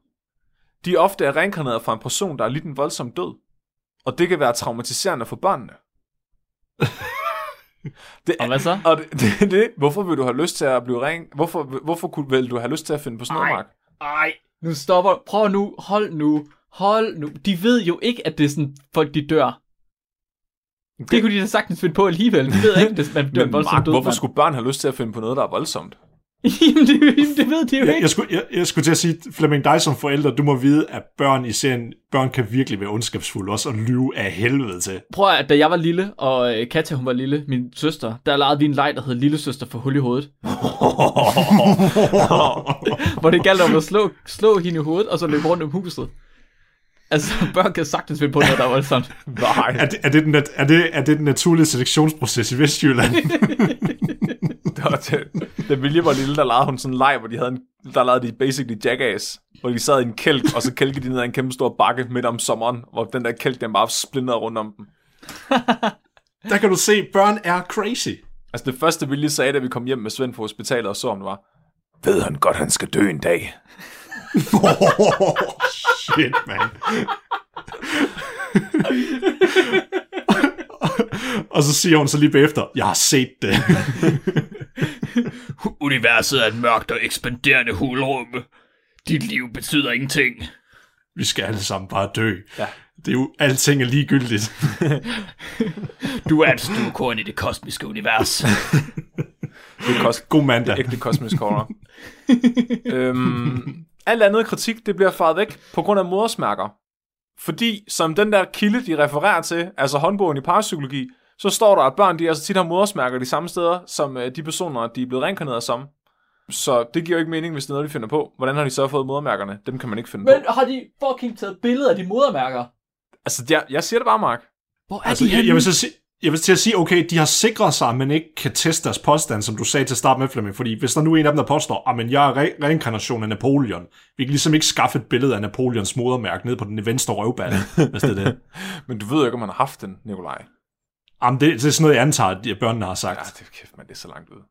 Speaker 2: de ofte er reinkarneret fra en person, der er lidt en voldsom død. Og det kan være traumatiserende for børnene. det,
Speaker 4: Og hvad så?
Speaker 2: Og det, det, det, hvorfor vil du have lyst til at blive ren? Hvorfor, hvorfor kunne, vil du have lyst til at finde på sådan noget, Mark?
Speaker 4: Ej, nu stopper. Prøv nu. Hold nu. Hold nu. De ved jo ikke, at det er sådan, folk de dør. Det, det kunne de da sagtens finde på alligevel. De ved ikke, at man dør
Speaker 2: Men
Speaker 4: voldsomt
Speaker 2: Mark,
Speaker 4: død.
Speaker 2: hvorfor
Speaker 4: mand.
Speaker 2: skulle børn have lyst til at finde på noget, der er voldsomt?
Speaker 4: Jamen, det, det ved de jo
Speaker 3: Jeg,
Speaker 4: ikke.
Speaker 3: jeg, skulle, jeg, jeg skulle til at sige, Flemming, dig som forældre, du må vide, at børn i serien, børn kan virkelig være ondskabsfulde også, og lyve af helvede til.
Speaker 4: Prøv at, da jeg var lille, og øh, Katja hun var lille, min søster, der legede vi en leg, der hed Lille Søster for hul i hovedet. hvor det galt om at slå, slå hende i hovedet, og så løbe rundt om huset. Altså, børn kan sagtens finde på noget, der er voldsomt.
Speaker 2: Nej,
Speaker 3: Er det, er, det den, er, det, er det den naturlige selektionsproces i Vestjylland?
Speaker 2: det var det. Da Vilje var lille, der lavede hun sådan en leg, hvor de havde en, der lavede de basically jackass, hvor de sad i en kælk, og så kælkede de ned ad en kæmpe stor bakke midt om sommeren, hvor den der kælk, den bare splintede rundt om dem.
Speaker 3: Der kan du se, børn er crazy.
Speaker 2: Altså det første, Vilje sagde, da vi kom hjem med Svend fra hospitalet og så ham, var, ved han godt, han skal dø en dag?
Speaker 3: Oh, shit, man. og så siger hun så lige bagefter, jeg har set det.
Speaker 4: Universet er et mørkt og ekspanderende hulrum. Dit liv betyder ingenting.
Speaker 3: Vi skal alle sammen bare dø.
Speaker 2: Ja.
Speaker 3: Det er jo, alting er ligegyldigt.
Speaker 4: Du er et stuekorn i det kosmiske univers.
Speaker 2: Det er kos-
Speaker 3: God mandag.
Speaker 2: ægte kosmisk horror. øhm, alt andet kritik, det bliver faret væk på grund af modersmærker. Fordi, som den der kilde, de refererer til, altså håndbogen i parapsykologi, så står der, at børn, de altså tit har modersmærker de samme steder, som øh, de personer, de er blevet reinkarneret som. Så det giver jo ikke mening, hvis det er noget, de finder på. Hvordan har de så fået modermærkerne? Dem kan man ikke finde
Speaker 4: Men
Speaker 2: på.
Speaker 4: har de fucking taget billeder af de modermærker?
Speaker 2: Altså, jeg, jeg siger det bare, Mark.
Speaker 4: Hvor er
Speaker 3: Altså,
Speaker 4: de
Speaker 3: jeg,
Speaker 4: henne?
Speaker 3: jeg, vil så sige, jeg vil til at sige, okay, de har sikret sig, men ikke kan teste deres påstand, som du sagde til at starte med, Flemming. Fordi hvis der nu er en af dem, der påstår, at jeg er re- reinkarnation af Napoleon, vi kan ligesom ikke skaffe et billede af Napoleons modermærke ned på den venstre røvballe, hvis det er det.
Speaker 2: Men du ved jo ikke, om man har haft den, Nikolaj.
Speaker 3: Jamen, det, det er sådan noget, jeg antager, at børnene har sagt.
Speaker 2: Ja, det er kæft, man, det er så langt ud.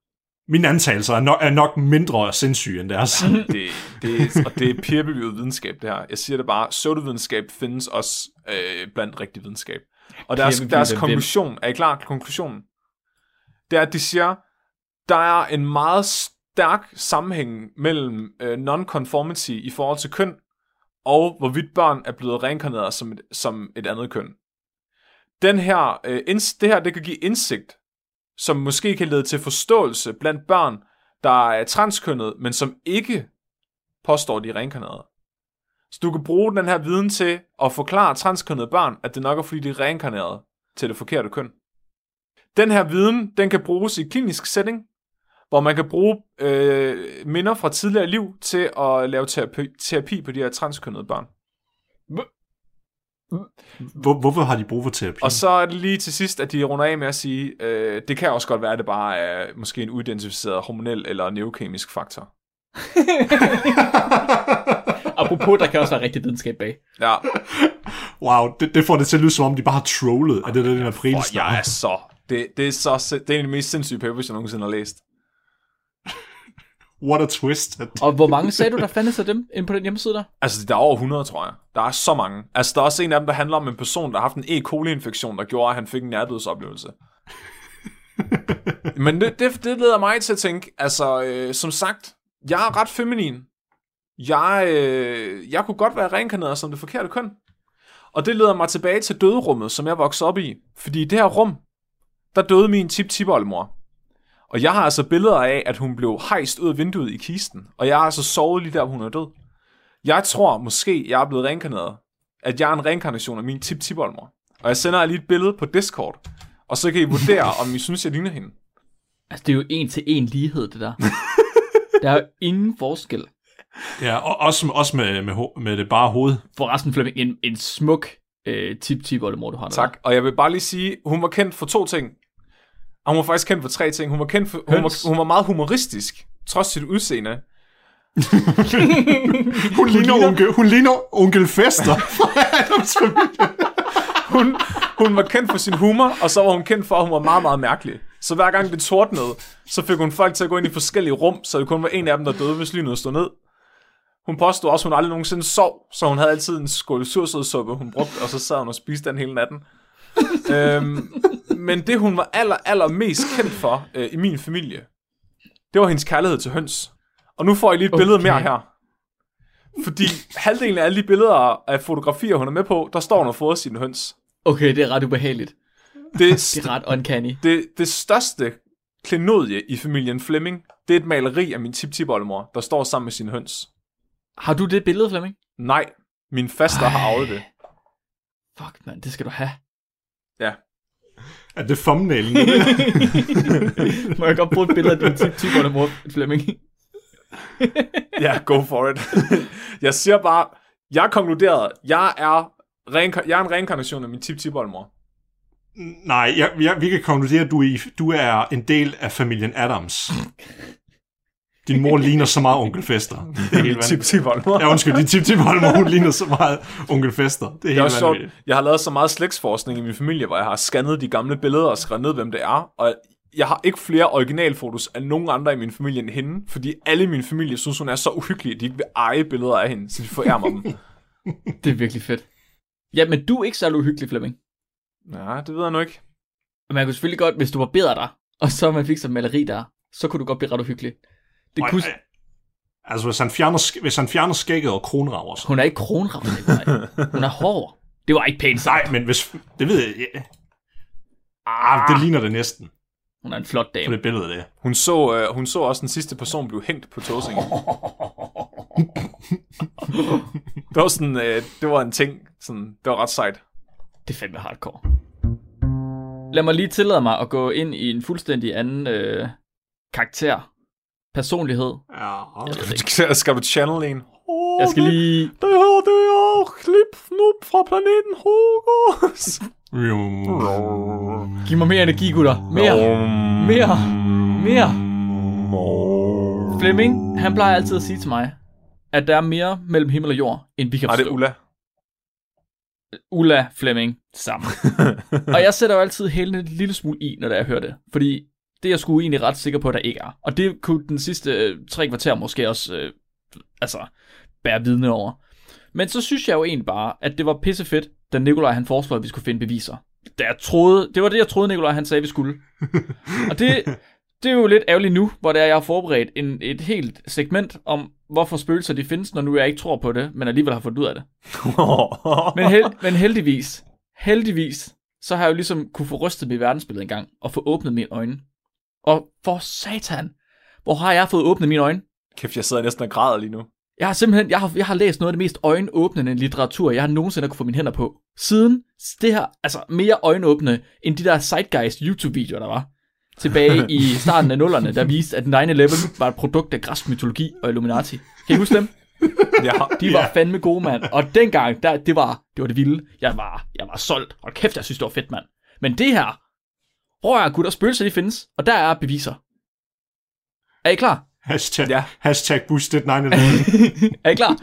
Speaker 3: Mine antagelser er nok, er nok mindre sindssyge end deres.
Speaker 2: det, det, og det er peer-reviewet videnskab, det her. Jeg siger det bare, pseudovidenskab findes også øh, blandt rigtig videnskab. Og deres,
Speaker 4: Peer-reviewet
Speaker 2: deres konklusion, er I klar? Konklusionen, det er, at de siger, der er en meget stærk sammenhæng mellem øh, non-conformity i forhold til køn, og hvorvidt børn er blevet reinkarneret som et, som et andet køn. Den her, øh, ins, det her, det kan give indsigt, som måske kan lede til forståelse blandt børn, der er transkønnet, men som ikke påstår, de er reinkarnerede. Så du kan bruge den her viden til at forklare transkønnede børn, at det nok er, fordi de er reinkarnerede til det forkerte køn. Den her viden, den kan bruges i klinisk setting, hvor man kan bruge øh, minder fra tidligere liv til at lave terapi, terapi på de her transkønnede børn.
Speaker 3: Hvor, hvorfor har de brug for terapi?
Speaker 2: Og så er det lige til sidst, at de runder af med at sige, øh, det kan også godt være, at det bare er måske en uidentificeret hormonel eller neurokemisk faktor.
Speaker 4: Apropos, der kan også være rigtig videnskab bag.
Speaker 2: Ja,
Speaker 3: Wow, det, det får det til at lyde som om, de bare har trollet. Er det den april
Speaker 2: og jeg er så... Det, det, er så det er en af de mest sindssyge papers, jeg nogensinde har læst.
Speaker 3: What a twist.
Speaker 4: Og hvor mange sagde du, der fandtes af dem inde på den hjemmeside der?
Speaker 2: Altså, der er over 100, tror jeg. Der er så mange. Altså, der er også en af dem, der handler om en person, der har haft en E. coli-infektion, der gjorde, at han fik en nærdødsoplevelse. Men det, det, det leder mig til at tænke, altså, øh, som sagt, jeg er ret feminin. Jeg, øh, jeg kunne godt være reinkarneret som det forkerte køn. Og det leder mig tilbage til døderummet, som jeg voksede op i. Fordi i det her rum, der døde min tip tip Og jeg har altså billeder af, at hun blev hejst ud af vinduet i kisten. Og jeg har altså sovet lige der, hvor hun er død. Jeg tror måske, jeg er blevet reinkarneret. At jeg er en reinkarnation af min tip tip Og jeg sender lige et billede på Discord. Og så kan I vurdere, om I synes, jeg ligner hende.
Speaker 4: Altså, det er jo en til en lighed, det der. der er jo ingen forskel.
Speaker 3: Ja, og også, også med, med, med det bare hoved.
Speaker 4: Forresten, Flemming, en, en smuk øh, tip-tip oldemor, du har der.
Speaker 2: Tak. Og jeg vil bare lige sige, hun var kendt for to ting. Og hun var faktisk kendt for tre ting. Hun var, kendt for, hun var, hun var meget humoristisk, trods sit udseende.
Speaker 3: Hun ligner, onkel, hun ligner onkel Fester.
Speaker 2: Hun, hun var kendt for sin humor, og så var hun kendt for, at hun var meget, meget mærkelig. Så hver gang det tordnede, så fik hun folk til at gå ind i forskellige rum, så det kun var en af dem, der døde, hvis lynet stod ned. Hun påstod også, at hun aldrig nogensinde sov, så hun havde altid en skål sursødsuppe, hun brugte, og så sad hun og spiste den hele natten. øhm, men det, hun var aller, aller mest kendt for øh, i min familie, det var hendes kærlighed til høns. Og nu får I lige et okay. billede mere her. Fordi halvdelen af alle de billeder af fotografier, hun er med på, der står hun og fodrer sine høns.
Speaker 4: Okay, det er ret ubehageligt.
Speaker 2: Det,
Speaker 4: Det er ret uncanny.
Speaker 2: det, det største klenodie i familien Fleming, det er et maleri af min tip tip der står sammen med sine høns.
Speaker 4: Har du det billede, Flemming?
Speaker 2: Nej, min faster har arvet det.
Speaker 4: Fuck, mand, det skal du have.
Speaker 2: Ja.
Speaker 3: Er det thumbnailen?
Speaker 4: Må jeg godt bruge et billede af din tip tip mor, Flemming?
Speaker 2: Ja, go for it. jeg siger bare, jeg konkluderede, jeg er, reinka- jeg er en reinkarnation af min tip tip
Speaker 3: Nej, jeg, jeg, vi kan konkludere, at du er, du er en del af familien Adams. Din mor ligner så meget onkel Fester. Det er helt
Speaker 2: Tip tip
Speaker 3: Ja, undskyld, din tip tip hun ligner så meget onkel Fester. Det er
Speaker 2: Det er
Speaker 3: helt
Speaker 2: sjovt.
Speaker 3: vanvittigt.
Speaker 2: Jeg har lavet så meget slægtsforskning i min familie, hvor jeg har scannet de gamle billeder og skrevet ned, hvem det er. Og jeg har ikke flere originalfotos af nogen andre i min familie end hende, fordi alle i min familie synes, hun er så uhyggelig, at de ikke vil eje billeder af hende, så de forærer mig dem.
Speaker 4: Det er virkelig fedt. Ja, men du er ikke særlig uhyggelig, Flemming.
Speaker 2: Ja, det ved jeg nu ikke.
Speaker 4: Man kunne selvfølgelig godt, hvis du var bedre der, og så man fik sådan maleri der, så kunne du godt blive ret uhyggelig. Det kunne...
Speaker 3: Altså, hvis han fjerner, hvis han fjerner skægget og kronraver sig.
Speaker 4: Hun er ikke Nikolaj. Hun er hård. Det var ikke pænt sagt.
Speaker 3: Nej, men hvis... Det ved jeg... Ja. Ah, det ligner det næsten,
Speaker 4: Hun er en flot
Speaker 3: på
Speaker 4: dame.
Speaker 3: det billede der.
Speaker 2: Hun så, øh, hun så også den sidste person blive hængt på Tåsinge. det var sådan, øh, det var en ting, sådan, det var ret sejt.
Speaker 4: Det er fandme hardcore. Lad mig lige tillade mig at gå ind i en fuldstændig anden øh, karakter. Personlighed.
Speaker 3: Ja.
Speaker 4: Jeg det.
Speaker 2: Skal du channel en?
Speaker 4: Jeg skal lige...
Speaker 2: Det her, det er klip snup fra planeten Hogos.
Speaker 4: Giv mig mere energi, gutter. Mere. Mere. Mere. Flemming, han plejer altid at sige til mig, at der er mere mellem himmel og jord, end vi kan
Speaker 2: Nej, det
Speaker 4: forstå.
Speaker 2: er Ulla.
Speaker 4: Ulla Flemming sammen. og jeg sætter jo altid hælene en lille smule i, når det jeg hører det. Fordi det er jeg sgu egentlig ret sikker på, at der ikke er. Og det kunne den sidste øh, tre kvarter måske også øh, altså, bære vidne over. Men så synes jeg jo egentlig bare, at det var pisse fedt, da Nikolaj han foreslog, at vi skulle finde beviser. Da jeg troede, det var det, jeg troede, Nikolaj han sagde, vi skulle. Og det, det er jo lidt ærgerligt nu, hvor det er, jeg har forberedt en, et helt segment om, hvorfor spøgelser de findes, når nu jeg ikke tror på det, men alligevel har fundet ud af det. Men, held, men heldigvis, heldigvis, så har jeg jo ligesom kunne få rystet mit verdensbillede en gang, og få åbnet mine øjne. Og for satan, hvor har jeg fået åbnet mine øjne?
Speaker 2: Kæft, jeg sidder næsten og græder lige nu.
Speaker 4: Jeg har simpelthen, jeg har, jeg har læst noget af det mest øjenåbnende litteratur, jeg har nogensinde kunne få mine hænder på. Siden det her, altså mere øjenåbne, end de der Zeitgeist YouTube-videoer, der var. Tilbage i starten af nullerne, der viste, at 9-11 var et produkt af græsk mytologi og Illuminati. Kan I huske dem?
Speaker 2: Ja,
Speaker 4: De var fandme gode, mand. Og dengang, der, det, var, det var det vilde. Jeg var, jeg var solgt. Og kæft, jeg synes, det var fedt, mand. Men det her, prøv at gutter, spøgelser, de findes. Og der er beviser. Er I klar?
Speaker 3: Hashtag,
Speaker 2: Ja.
Speaker 3: hashtag boosted 9
Speaker 4: Er I klar?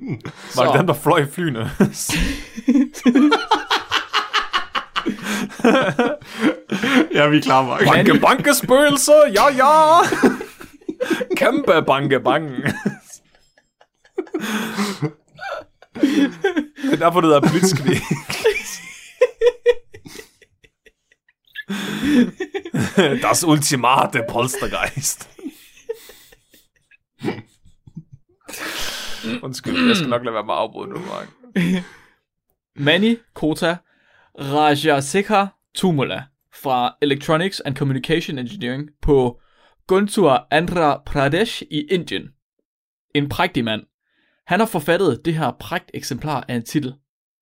Speaker 2: var det dem, der fløj i flyene?
Speaker 3: Ja, vi er klar, Mark.
Speaker 2: banke, banke, spøgelser, ja, ja! Kæmpe banke, bange. det er derfor, det hedder blitzkrig. das ultimate Polstergeist. Undskyld, jeg skal nok lade være med at afbryde nu, Mark.
Speaker 4: Mani Kota Rajasekar Tumula fra Electronics and Communication Engineering på Guntur Andhra Pradesh i Indien. En prægtig mand. Han har forfattet det her prægt eksemplar af en titel,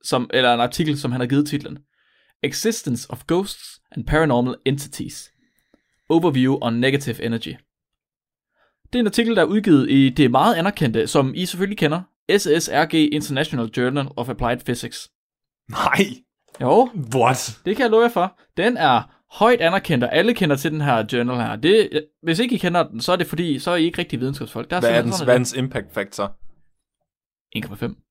Speaker 4: som, eller en artikel, som han har givet titlen. Existence of Ghosts and Paranormal Entities. Overview on Negative Energy. Det er en artikel, der er udgivet i det meget anerkendte, som I selvfølgelig kender, SSRG International Journal of Applied Physics.
Speaker 2: Nej.
Speaker 4: Jo,
Speaker 3: What?
Speaker 4: det kan jeg love jer for. Den er højt anerkendt, og alle kender til den her journal her. Det, hvis ikke I kender den, så er det fordi, så er I ikke rigtig videnskabsfolk. Der er
Speaker 2: Hvad er hvad er dens impact factor?
Speaker 4: 1,5.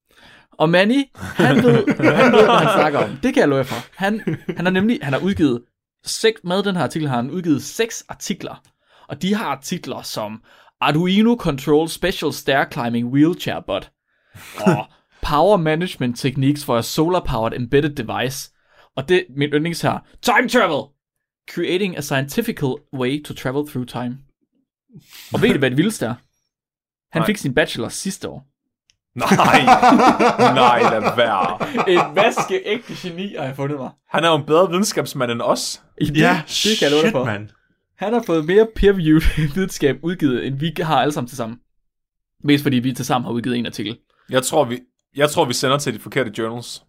Speaker 4: Og Manny, han ved, han ved, hvad han snakker om. Det kan jeg love jer for. Han, han har nemlig, han har udgivet, seks, med den her artikel har han udgivet seks artikler. Og de har artikler som Arduino Control Special Stair Climbing Wheelchair Bot. Og Power Management Techniques for a Solar-Powered Embedded Device. Og det min yndlings her. Time Travel! Creating a scientific way to travel through time. Og ved I, hvad det vildeste er? Han
Speaker 2: Nej.
Speaker 4: fik sin bachelor sidste år.
Speaker 2: Nej, nej, lad være.
Speaker 4: En vaskeægte geni har jeg fundet mig.
Speaker 2: Han er jo en bedre videnskabsmand end os.
Speaker 4: Det,
Speaker 3: Ja,
Speaker 4: det kan jeg
Speaker 3: shit,
Speaker 4: for.
Speaker 3: man.
Speaker 4: Han har fået mere peer-reviewed videnskab udgivet, end vi har alle sammen til sammen. Mest fordi vi til sammen har udgivet en artikel.
Speaker 2: Jeg tror, vi, jeg tror, vi sender til de forkerte journals.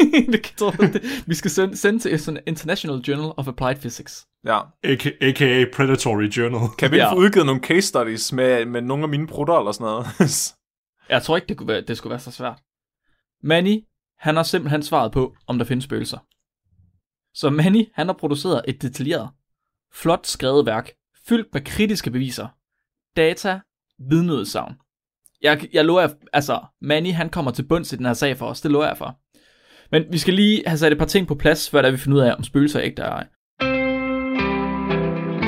Speaker 4: det kan jeg. Vi skal sende, sende til sådan International Journal of Applied Physics.
Speaker 2: Ja.
Speaker 3: AK, A.k.a. Predatory Journal.
Speaker 2: Kan vi ikke
Speaker 4: Ja.
Speaker 2: få udgivet nogle case studies med, med nogle af mine prutter eller sådan noget?
Speaker 4: Jeg tror ikke, det, kunne være, det skulle være så svært. Manny, han har simpelthen svaret på, om der findes spøgelser. Så Manny, han har produceret et detaljeret, flot skrevet værk, fyldt med kritiske beviser, data, vidneudsagn. Jeg, jeg lover, altså, Manny, han kommer til bunds i den her sag for os, det lover jeg for. Men vi skal lige have sat et par ting på plads, før der vi finder ud af, om spøgelser er ægte er.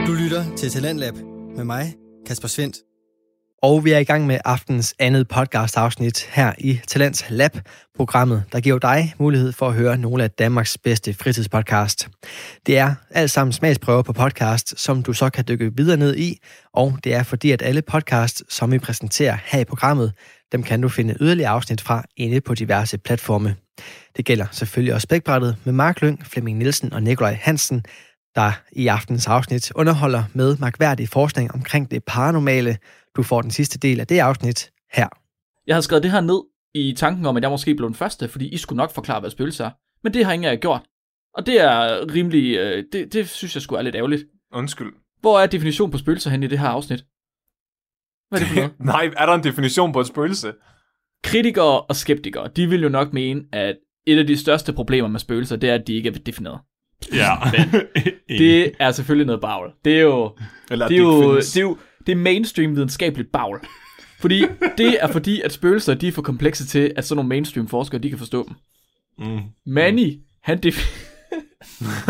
Speaker 5: Du lytter til Talentlab med mig, Kasper Svendt.
Speaker 1: Og vi er i gang med aftens andet podcast-afsnit her i Talents Lab, programmet, der giver dig mulighed for at høre nogle af Danmarks bedste fritidspodcast. Det er alt sammen smagsprøver på podcast, som du så kan dykke videre ned i, og det er fordi, at alle podcasts, som vi præsenterer her i programmet, dem kan du finde yderligere afsnit fra inde på diverse platforme. Det gælder selvfølgelig også spækbrættet med Mark Lyng, Flemming Nielsen og Nikolaj Hansen, der i aftens afsnit underholder med magværdig forskning omkring det paranormale. Du får den sidste del af det afsnit her.
Speaker 4: Jeg havde skrevet det her ned i tanken om, at jeg måske blev den første, fordi I skulle nok forklare, hvad spøgelser er. Men det har ingen af jer gjort. Og det er rimelig, øh, det, det synes jeg skulle er lidt ærgerligt.
Speaker 2: Undskyld.
Speaker 4: Hvor er definition på spøgelser hen i det her afsnit? Hvad er det for noget?
Speaker 2: Nej, er der en definition på et spøgelse?
Speaker 4: Kritikere og skeptikere, de vil jo nok mene, at et af de største problemer med spøgelser, det er, at de ikke er defineret.
Speaker 3: Ja.
Speaker 4: Det er selvfølgelig noget bagl. Det er jo,
Speaker 2: Eller at
Speaker 4: det er
Speaker 2: ikke
Speaker 4: jo, det er jo det er mainstream videnskabeligt bagl. Fordi det er fordi, at spøgelser, de er for komplekse til, at sådan nogle mainstream forskere, de kan forstå dem.
Speaker 3: Mm.
Speaker 4: Manny, han def-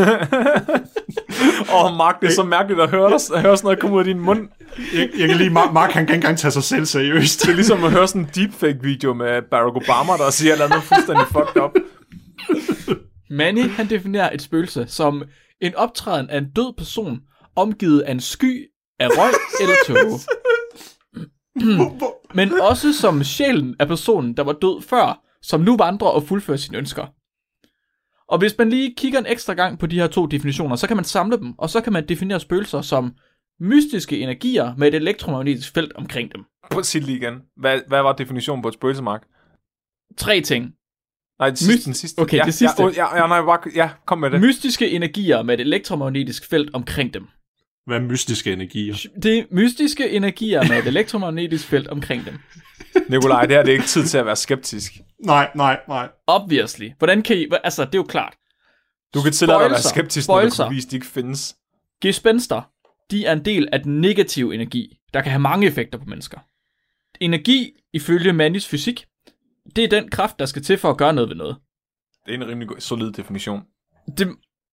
Speaker 2: Åh, oh, Mark, det er så mærkeligt at høre, at høre sådan noget komme ud af din mund.
Speaker 3: Jeg, jeg kan lige, Mark, Mark han kan ikke engang tage sig selv seriøst.
Speaker 2: Det er ligesom at høre sådan en deepfake-video med Barack Obama, der siger noget andet fuldstændig fucked up.
Speaker 4: Manny, han definerer et spøgelse som en optræden af en død person, omgivet af en sky af røg eller tåge. Men også som sjælen af personen, der var død før, som nu vandrer og fuldfører sine ønsker. Og hvis man lige kigger en ekstra gang på de her to definitioner, så kan man samle dem, og så kan man definere spøgelser som mystiske energier med et elektromagnetisk felt omkring dem.
Speaker 2: Prøv at lige igen. Hvad, hvad var definitionen på et spøgelse, Mark?
Speaker 4: Tre ting.
Speaker 2: Nej, det sidste,
Speaker 4: Myst-
Speaker 2: den sidste.
Speaker 4: Okay,
Speaker 2: ja,
Speaker 4: det sidste.
Speaker 2: Ja, ja, ja, nej, bare, ja, kom med det.
Speaker 4: Mystiske energier med et elektromagnetisk felt omkring dem.
Speaker 3: Hvad er mystiske energier?
Speaker 4: Det er mystiske energier med et elektromagnetisk felt omkring dem.
Speaker 2: Nikolaj, det her det er ikke tid til at være skeptisk.
Speaker 3: Nej, nej, nej.
Speaker 4: Obviously. Hvordan kan I... Altså, det er jo klart.
Speaker 2: Du kan tillade dig at være skeptisk, når du kan vise, at de ikke findes.
Speaker 4: Gespenster, de er en del af den negative energi, der kan have mange effekter på mennesker. Energi, ifølge Mannis fysik, det er den kraft, der skal til for at gøre noget ved noget.
Speaker 2: Det er en rimelig god- solid definition.
Speaker 4: Det,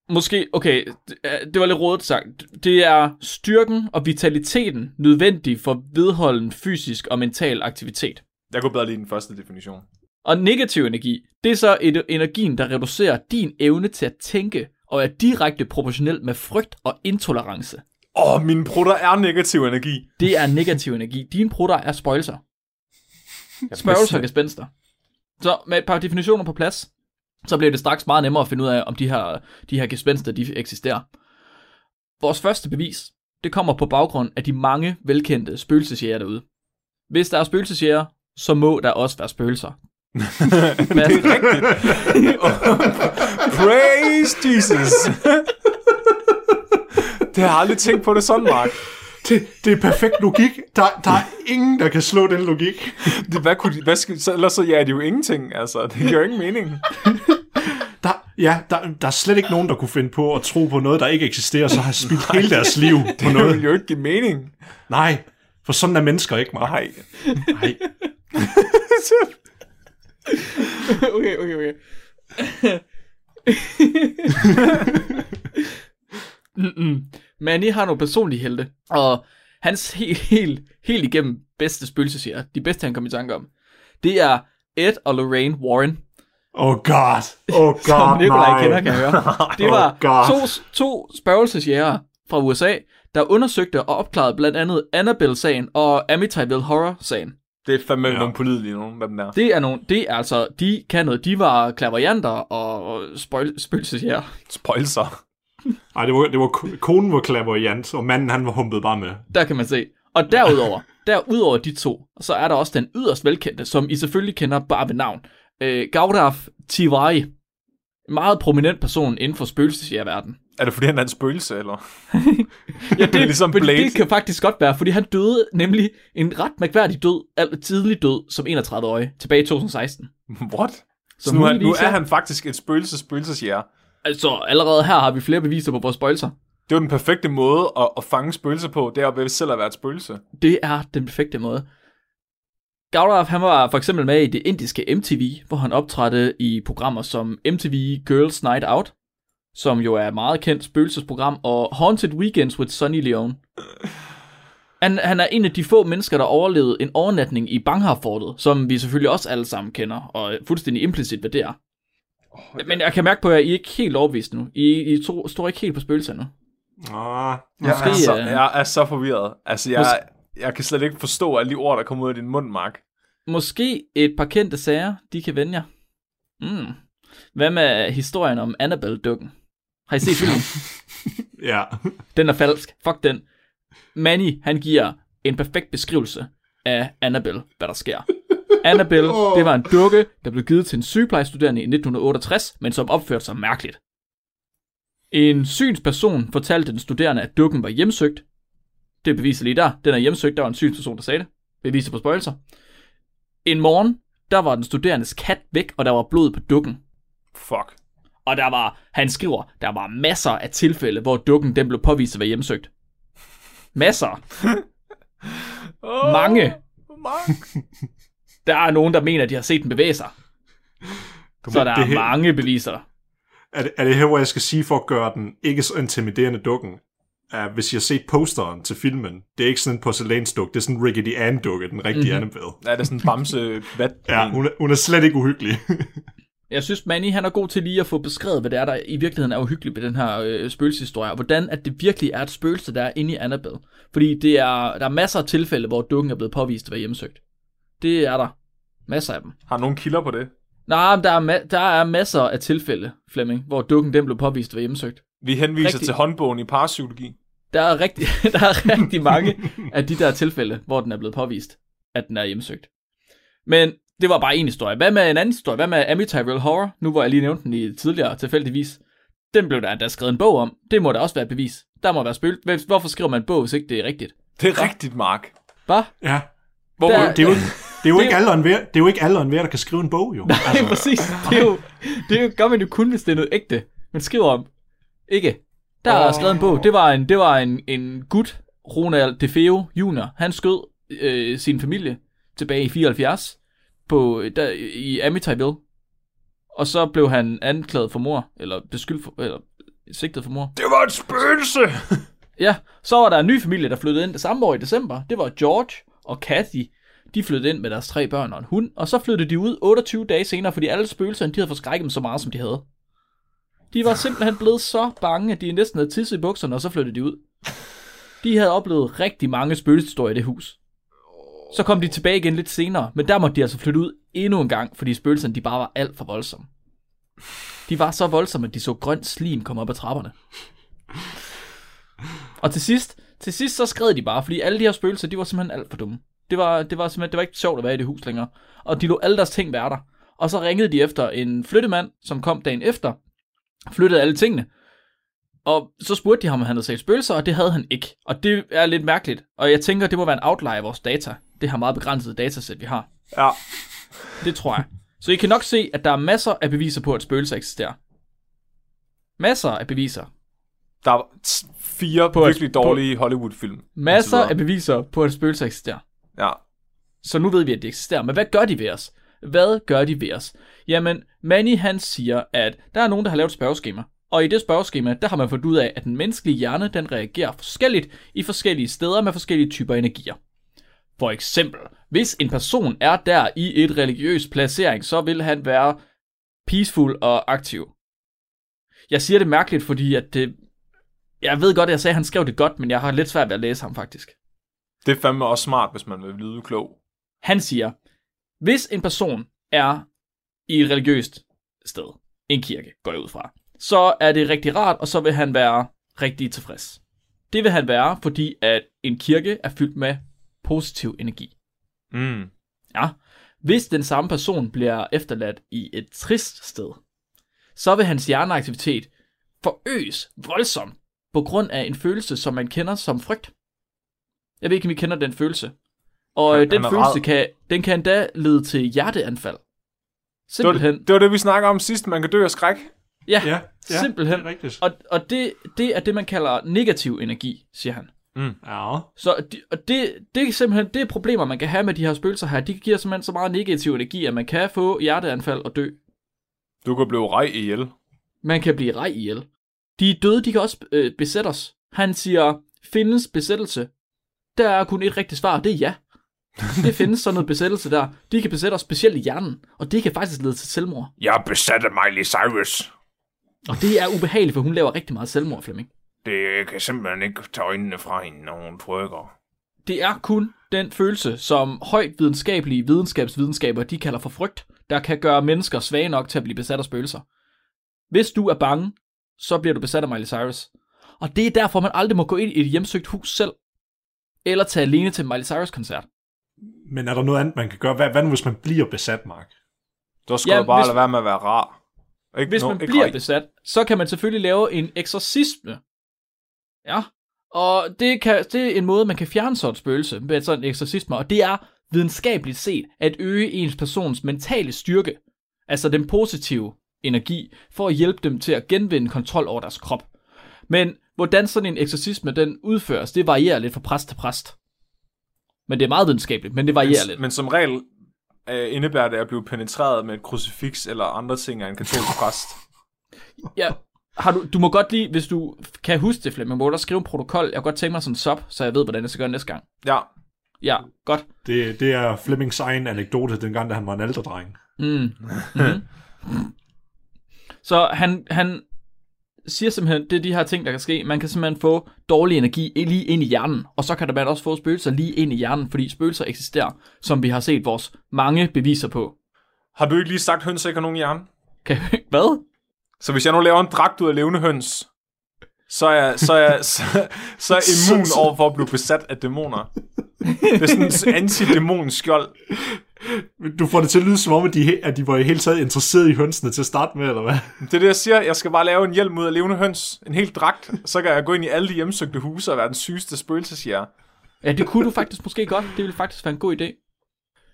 Speaker 4: måske, okay, det, er- det var lidt rådet sagt. Det er styrken og vitaliteten nødvendig for vedholden fysisk og mental aktivitet.
Speaker 2: Jeg kunne bedre lide den første definition.
Speaker 4: Og negativ energi, det er så et, energien, der reducerer din evne til at tænke, og er direkte proportionel med frygt og intolerance.
Speaker 2: Åh, oh, mine prutter er negativ energi.
Speaker 4: Det er negativ energi. Dine prutter er spøjelser. Spøjelser og gespenster. Så med et par definitioner på plads, så bliver det straks meget nemmere at finde ud af, om de her, de her gespenster de eksisterer. Vores første bevis, det kommer på baggrund af de mange velkendte spøgelsesjæger derude. Hvis der er spøgelsesjæger, så må der også være spøgelser.
Speaker 2: Det er rigtigt. Praise Jesus. det har jeg aldrig tænkt på det sådan, Mark.
Speaker 3: Det, det er perfekt logik. Der, der er ingen, der kan slå den logik.
Speaker 2: Det, hvad kunne de, hvad skal, så, ellers så ja, det er jo ingenting. Altså, det giver jo ingen mening.
Speaker 3: Ja, der, der er slet ikke nogen, der kunne finde på at tro på noget, der ikke eksisterer, så har spildt hele deres liv på
Speaker 2: Det
Speaker 3: noget.
Speaker 2: vil jo ikke give mening.
Speaker 3: Nej, for sådan er mennesker ikke, Mark.
Speaker 2: Nej.
Speaker 3: Nej.
Speaker 4: okay, okay, okay. Manny har nogle personlige helte, og hans helt, helt, helt igennem bedste spøgelsesjæger, de bedste han kom i tanke om, det er Ed og Lorraine Warren,
Speaker 3: Oh god. Oh god,
Speaker 4: som Nikolaj
Speaker 3: nej.
Speaker 4: kender, kan jeg høre. Det var
Speaker 3: Oh God.
Speaker 4: to, to spøgelsesjæger fra USA, der undersøgte og opklarede blandt andet Annabelle-sagen og Amityville Horror-sagen.
Speaker 2: Det er fandme
Speaker 3: Ja.
Speaker 2: nogle pålidelige nogen, hvad den er.
Speaker 4: Det er nogle, det er altså, de kan noget. De var klaverjanter og, og spøg, spøgelsesjæger.
Speaker 2: Spoilser.
Speaker 3: Ej, det var, det var ko- konen var klaverjant, og manden han var humpet bare med.
Speaker 4: Der kan man se. Og derudover, derudover de to, så er der også den yderst velkendte, som I selvfølgelig kender bare ved navn. Øh, Gaudaf Tiwari. En meget prominent person inden for spøgelsesjægerverdenen.
Speaker 2: Er det fordi, han er en spøgelse, eller?
Speaker 4: Ja, det,
Speaker 2: Ligesom
Speaker 4: fordi
Speaker 2: Blade.
Speaker 4: det kan faktisk godt være, fordi han døde nemlig en ret mærkværdig død, al- tidlig død, som 31-årig, tilbage i 2016.
Speaker 2: What?
Speaker 4: Så
Speaker 2: Så nu, er, nu er han faktisk et spøgelse spøgelsesjæger.
Speaker 4: Altså, allerede her har vi flere beviser på vores spøjelser.
Speaker 2: Det er jo den perfekte måde at, at fange spøgelser på, det er ved selv at være et spøgelse.
Speaker 4: Det er den perfekte måde. Gaurav, han var for eksempel med i det indiske MTV, hvor han optrådte i programmer som MTV Girls Night Out, som jo er et meget kendt spøgelsesprogram, og Haunted Weekends with Sunny Leone. Han, han er en af de få mennesker, der overlevede en overnatning i Bangharfortet, som vi selvfølgelig også alle sammen kender, og fuldstændig implicit, hvad det er. Men jeg kan mærke på jer, at I er ikke helt overbevist nu. I, I to, står ikke helt på spøgelser nu.
Speaker 3: Ah,
Speaker 2: Jeg,
Speaker 4: Måske,
Speaker 2: er, så,
Speaker 4: øh,
Speaker 2: jeg er så forvirret. Altså, jeg, jeg kan slet ikke forstå alle de ord, der kommer ud af din mund, Mark.
Speaker 4: Måske et par kendte sager, de kan vende jer. Mm. Hvad med historien om Annabelle-dukken? Har I set filmen?
Speaker 3: ja.
Speaker 4: den er falsk. Fuck den. Manny, han giver en perfekt beskrivelse af Annabelle, hvad der sker. Annabelle, det var en dukke, der blev givet til en sygeplejestuderende i 1968, men som opførte sig mærkeligt. En synsperson fortalte den studerende, at dukken var hjemsøgt. Det beviser lige der. Den er hjemsøgt. Der var en synsperson, der sagde det. Beviser på spøjelser. En morgen, der var den studerendes kat væk, og der var blod på dukken.
Speaker 2: Fuck.
Speaker 4: Og der var, han skriver, der var masser af tilfælde, hvor dukken den blev påvist at være hjemsøgt. Masser.
Speaker 2: Oh,
Speaker 4: Mange.
Speaker 2: Mark.
Speaker 4: Der er nogen, der mener, at de har set den bevæge sig. Så der er
Speaker 3: her-
Speaker 4: mange beviser.
Speaker 3: Er det, er det her, hvor jeg skal sige for at gøre den ikke så intimiderende dukken? Uh, hvis jeg har set posteren til filmen, det er ikke sådan en porcelænsduk, det er sådan en Rickety Ann-dukke, den rigtige mm-hmm. Annabelle.
Speaker 2: Ja, det er sådan en bamse vat.
Speaker 3: Ja, hun er, hun er slet ikke uhyggelig.
Speaker 4: Jeg synes, Manny han er god til lige at få beskrevet, hvad det er, der i virkeligheden er uhyggeligt ved den her øh, spøgelseshistorie, og hvordan at det virkelig er et spøgelse, der er inde i Annabelle. Fordi det er, der er masser af tilfælde, hvor dukken er blevet påvist at være hjemsøgt. Det er der. Masser af dem.
Speaker 2: Har nogen kilder på det?
Speaker 4: Nej, men der er, ma- der er masser af tilfælde, Flemming, hvor dukken den blev påvist at være hjemsøgt.
Speaker 2: Vi henviser
Speaker 4: Rigtig.
Speaker 2: til håndbogen i parapsykologi.
Speaker 4: Der er, rigtig, der er rigtig mange af de der tilfælde, hvor den er blevet påvist, at den er hjemsøgt. Men det var bare en historie. Hvad med en anden historie? Hvad med Amityville Horror? Nu hvor jeg lige nævnte den i tidligere tilfældigvis. Den blev der, der skrevet en bog om. Det må da også være et bevis. Der må være. Hvem- Hvorfor skriver man en bog, hvis ikke det er rigtigt?
Speaker 2: Det er rigtigt, Mark.
Speaker 4: Hvad?
Speaker 3: ja.
Speaker 2: Hvor,
Speaker 4: Der-
Speaker 3: Det er jo, det er jo ikke alle enhver, det er jo ikke alle enhver, der kan skrive en bog, jo.
Speaker 4: Nej, altså. præcis. Det er jo, det er jo, gør man jo kun, hvis det er noget ægte. Man skriver om. Ikke. Der er
Speaker 2: Åh.
Speaker 4: skrevet en bog. Det var en, det var en, en gut, Ronald DeFeo Jr. Han skød øh, sin familie tilbage i 74 på, der, i Amityville. Og så blev han anklaget for mor, eller beskyldt for, eller sigtet for mor.
Speaker 2: Det var et spøgelse!
Speaker 4: Ja, så var der en ny familie, der flyttede ind det samme år i december. Det var George og Kathy. De flyttede ind med deres tre børn og en hund, og så flyttede de ud 28 dage senere, fordi alle spøgelserne, de havde forskrækket dem så meget, som de havde. De var simpelthen blevet så bange, at de næsten havde tisset i bukserne, og så flyttede de ud. De havde oplevet rigtig mange spøgelseshistorier i det hus. Så kom de tilbage igen lidt senere, men der måtte de altså flytte ud endnu en gang, fordi spøgelserne de bare var alt for voldsomme. De var så voldsomme, at de så grønt slim komme op ad trapperne. Og til sidst, til sidst så skred de bare, fordi alle de her spøgelser, de var simpelthen alt for dumme. Det var, det var simpelthen, det var ikke sjovt at være i det hus længere. Og de lå alle deres ting være der. Og så ringede de efter en flyttemand, som kom dagen efter, flyttede alle tingene. Og så spurgte de ham, om han havde set spøgelser, og det havde han ikke. Og det er lidt mærkeligt. Og jeg tænker, det må være en outlier af vores data. Det her meget begrænsede datasæt, vi har.
Speaker 2: Ja.
Speaker 4: Det tror jeg. Så I kan nok se, at der er masser af beviser på, at spøgelser eksisterer. Masser af beviser.
Speaker 2: Der er fire
Speaker 4: På
Speaker 2: virkelig dårlige Hollywood-film.
Speaker 4: Masser af beviser på, at spøgelser eksisterer.
Speaker 2: Ja.
Speaker 4: Så nu ved vi, at de eksisterer. Men hvad gør de ved os? Hvad gør de ved os? Jamen, Manny han siger, at der er nogen, der har lavet et spørgeskema. Og i det spørgeskema, der har man fundet ud af, at den menneskelige hjerne, den reagerer forskelligt i forskellige steder med forskellige typer energier. For eksempel, hvis en person er der i et religiøs placering, så vil han være peaceful og aktiv. Jeg siger det mærkeligt, fordi at det... Jeg ved godt, at jeg sagde, at han skrev det godt, men jeg har lidt svært ved at læse ham faktisk.
Speaker 2: Det er fandme også smart, hvis man vil lyde klog.
Speaker 4: Han siger, hvis en person er i et religiøst sted, en kirke, går jeg ud fra, så er det rigtig rart, og så vil han være rigtig tilfreds. Det vil han være, fordi at en kirke er fyldt med positiv energi.
Speaker 2: Mm.
Speaker 4: Ja. Hvis den samme person bliver efterladt i et trist sted, så vil hans hjerneaktivitet forøges voldsomt på grund af en følelse, som man kender som frygt. Jeg ved ikke, om I kender den følelse. Og
Speaker 2: Han-
Speaker 4: den
Speaker 2: han
Speaker 4: følelse
Speaker 2: ræd.
Speaker 4: kan, den kan endda lede til hjerteanfald.
Speaker 2: Det, var,
Speaker 4: Simpelthen.
Speaker 2: det var det, vi snakker om sidst. Man kan dø af skræk.
Speaker 4: Ja,
Speaker 3: Ja, ja
Speaker 4: simpelthen.
Speaker 3: Det er rigtigt.
Speaker 4: Og, og det, det er det, man kalder negativ energi, siger han.
Speaker 3: Ja.
Speaker 4: Så de, og det, det er simpelthen det er problemer, man kan have med de her spøgelser her. De giver simpelthen så meget negativ energi, at man kan få hjerteanfald og dø.
Speaker 2: Du kan blive rej ihjel.
Speaker 4: Man kan blive rej ihjel. De døde, de kan også øh, besætte os. Han siger, findes besættelse? Der er kun et rigtigt svar, det er ja. Det findes sådan noget besættelse der. De kan besætte os specielt i hjernen, og det kan faktisk lede til selvmord.
Speaker 2: Jeg besatte Miley Cyrus.
Speaker 4: Og det er ubehageligt, for hun laver rigtig meget selvmord, Flemming.
Speaker 2: Det kan simpelthen ikke tage øjnene fra hende, når hun trykker.
Speaker 4: Det er kun den følelse, som højt videnskabelige videnskabsvidenskaber, de kalder for frygt, der kan gøre mennesker svage nok til at blive besat af spøgelser. Hvis du er bange, så bliver du besat af Miley Cyrus. Og det er derfor, man aldrig må gå ind i et hjemsøgt hus selv, eller tage alene til en Miley Cyrus-koncert.
Speaker 3: Men er der noget andet, man kan gøre? Hvad, hvad nu, hvis man bliver besat, Mark?
Speaker 2: Så skal
Speaker 4: Ja,
Speaker 2: du bare
Speaker 4: hvis-
Speaker 2: lade være med at være rar. Ikke,
Speaker 4: Hvis
Speaker 2: no,
Speaker 4: man
Speaker 2: ikke
Speaker 4: bliver
Speaker 2: rej.
Speaker 4: besat, så kan man selvfølgelig lave en eksorcisme. Ja, og det, kan, det er en måde, man kan fjerne sådan et spøgelse med sådan en eksorcisme, og det er videnskabeligt set at øge ens persons mentale styrke, altså den positive energi, for at hjælpe dem til at genvinde kontrol over deres krop. Men hvordan sådan en eksorcisme den udføres, det varierer lidt fra præst til præst. Men det er meget videnskabeligt, men det varierer lidt.
Speaker 2: Men, men som regel øh, indebærer det at blive penetreret med et krucifix eller andre ting af en katolsk præst.
Speaker 4: Ja, har du, du må godt lige, hvis du kan huske det, Flemming, må du også skrive en protokol. Jeg kunne godt tænke mig sådan en sub, så jeg ved, hvordan jeg skal gøre næste gang.
Speaker 2: Ja,
Speaker 4: Ja, godt.
Speaker 3: Det, det er Flemings egen anekdote, dengang da han var en alderdreng.
Speaker 4: Mm. Mm-hmm. Så han, han siger simpelthen, det er de her ting, der kan ske. Man kan simpelthen få dårlig energi lige ind i hjernen, og så kan der man også få spøgelser lige ind i hjernen, fordi spøgelser eksisterer, som vi har set vores mange beviser på.
Speaker 2: har du ikke lige sagt, høns ikke har nogen hjerne?
Speaker 4: Kan, hvad?
Speaker 2: Så hvis jeg nu laver en dragt ud af levende høns, så er jeg, så er jeg, så, så er jeg immun over for at blive besat af dæmoner. Det er sådan en antidæmon skjold.
Speaker 3: Du får det til at lyde som om, at de, at de var i hele taget interesseret i hønsene til at starte med, eller hvad?
Speaker 2: Det er det, jeg siger. Jeg skal bare lave en hjelm ud af levende høns. En helt dragt. Så kan jeg gå ind i alle de hjemsøgte huse og være den sygeste spøgelsesjæger.
Speaker 4: Ja, det kunne du faktisk måske godt. Det ville faktisk være en god idé.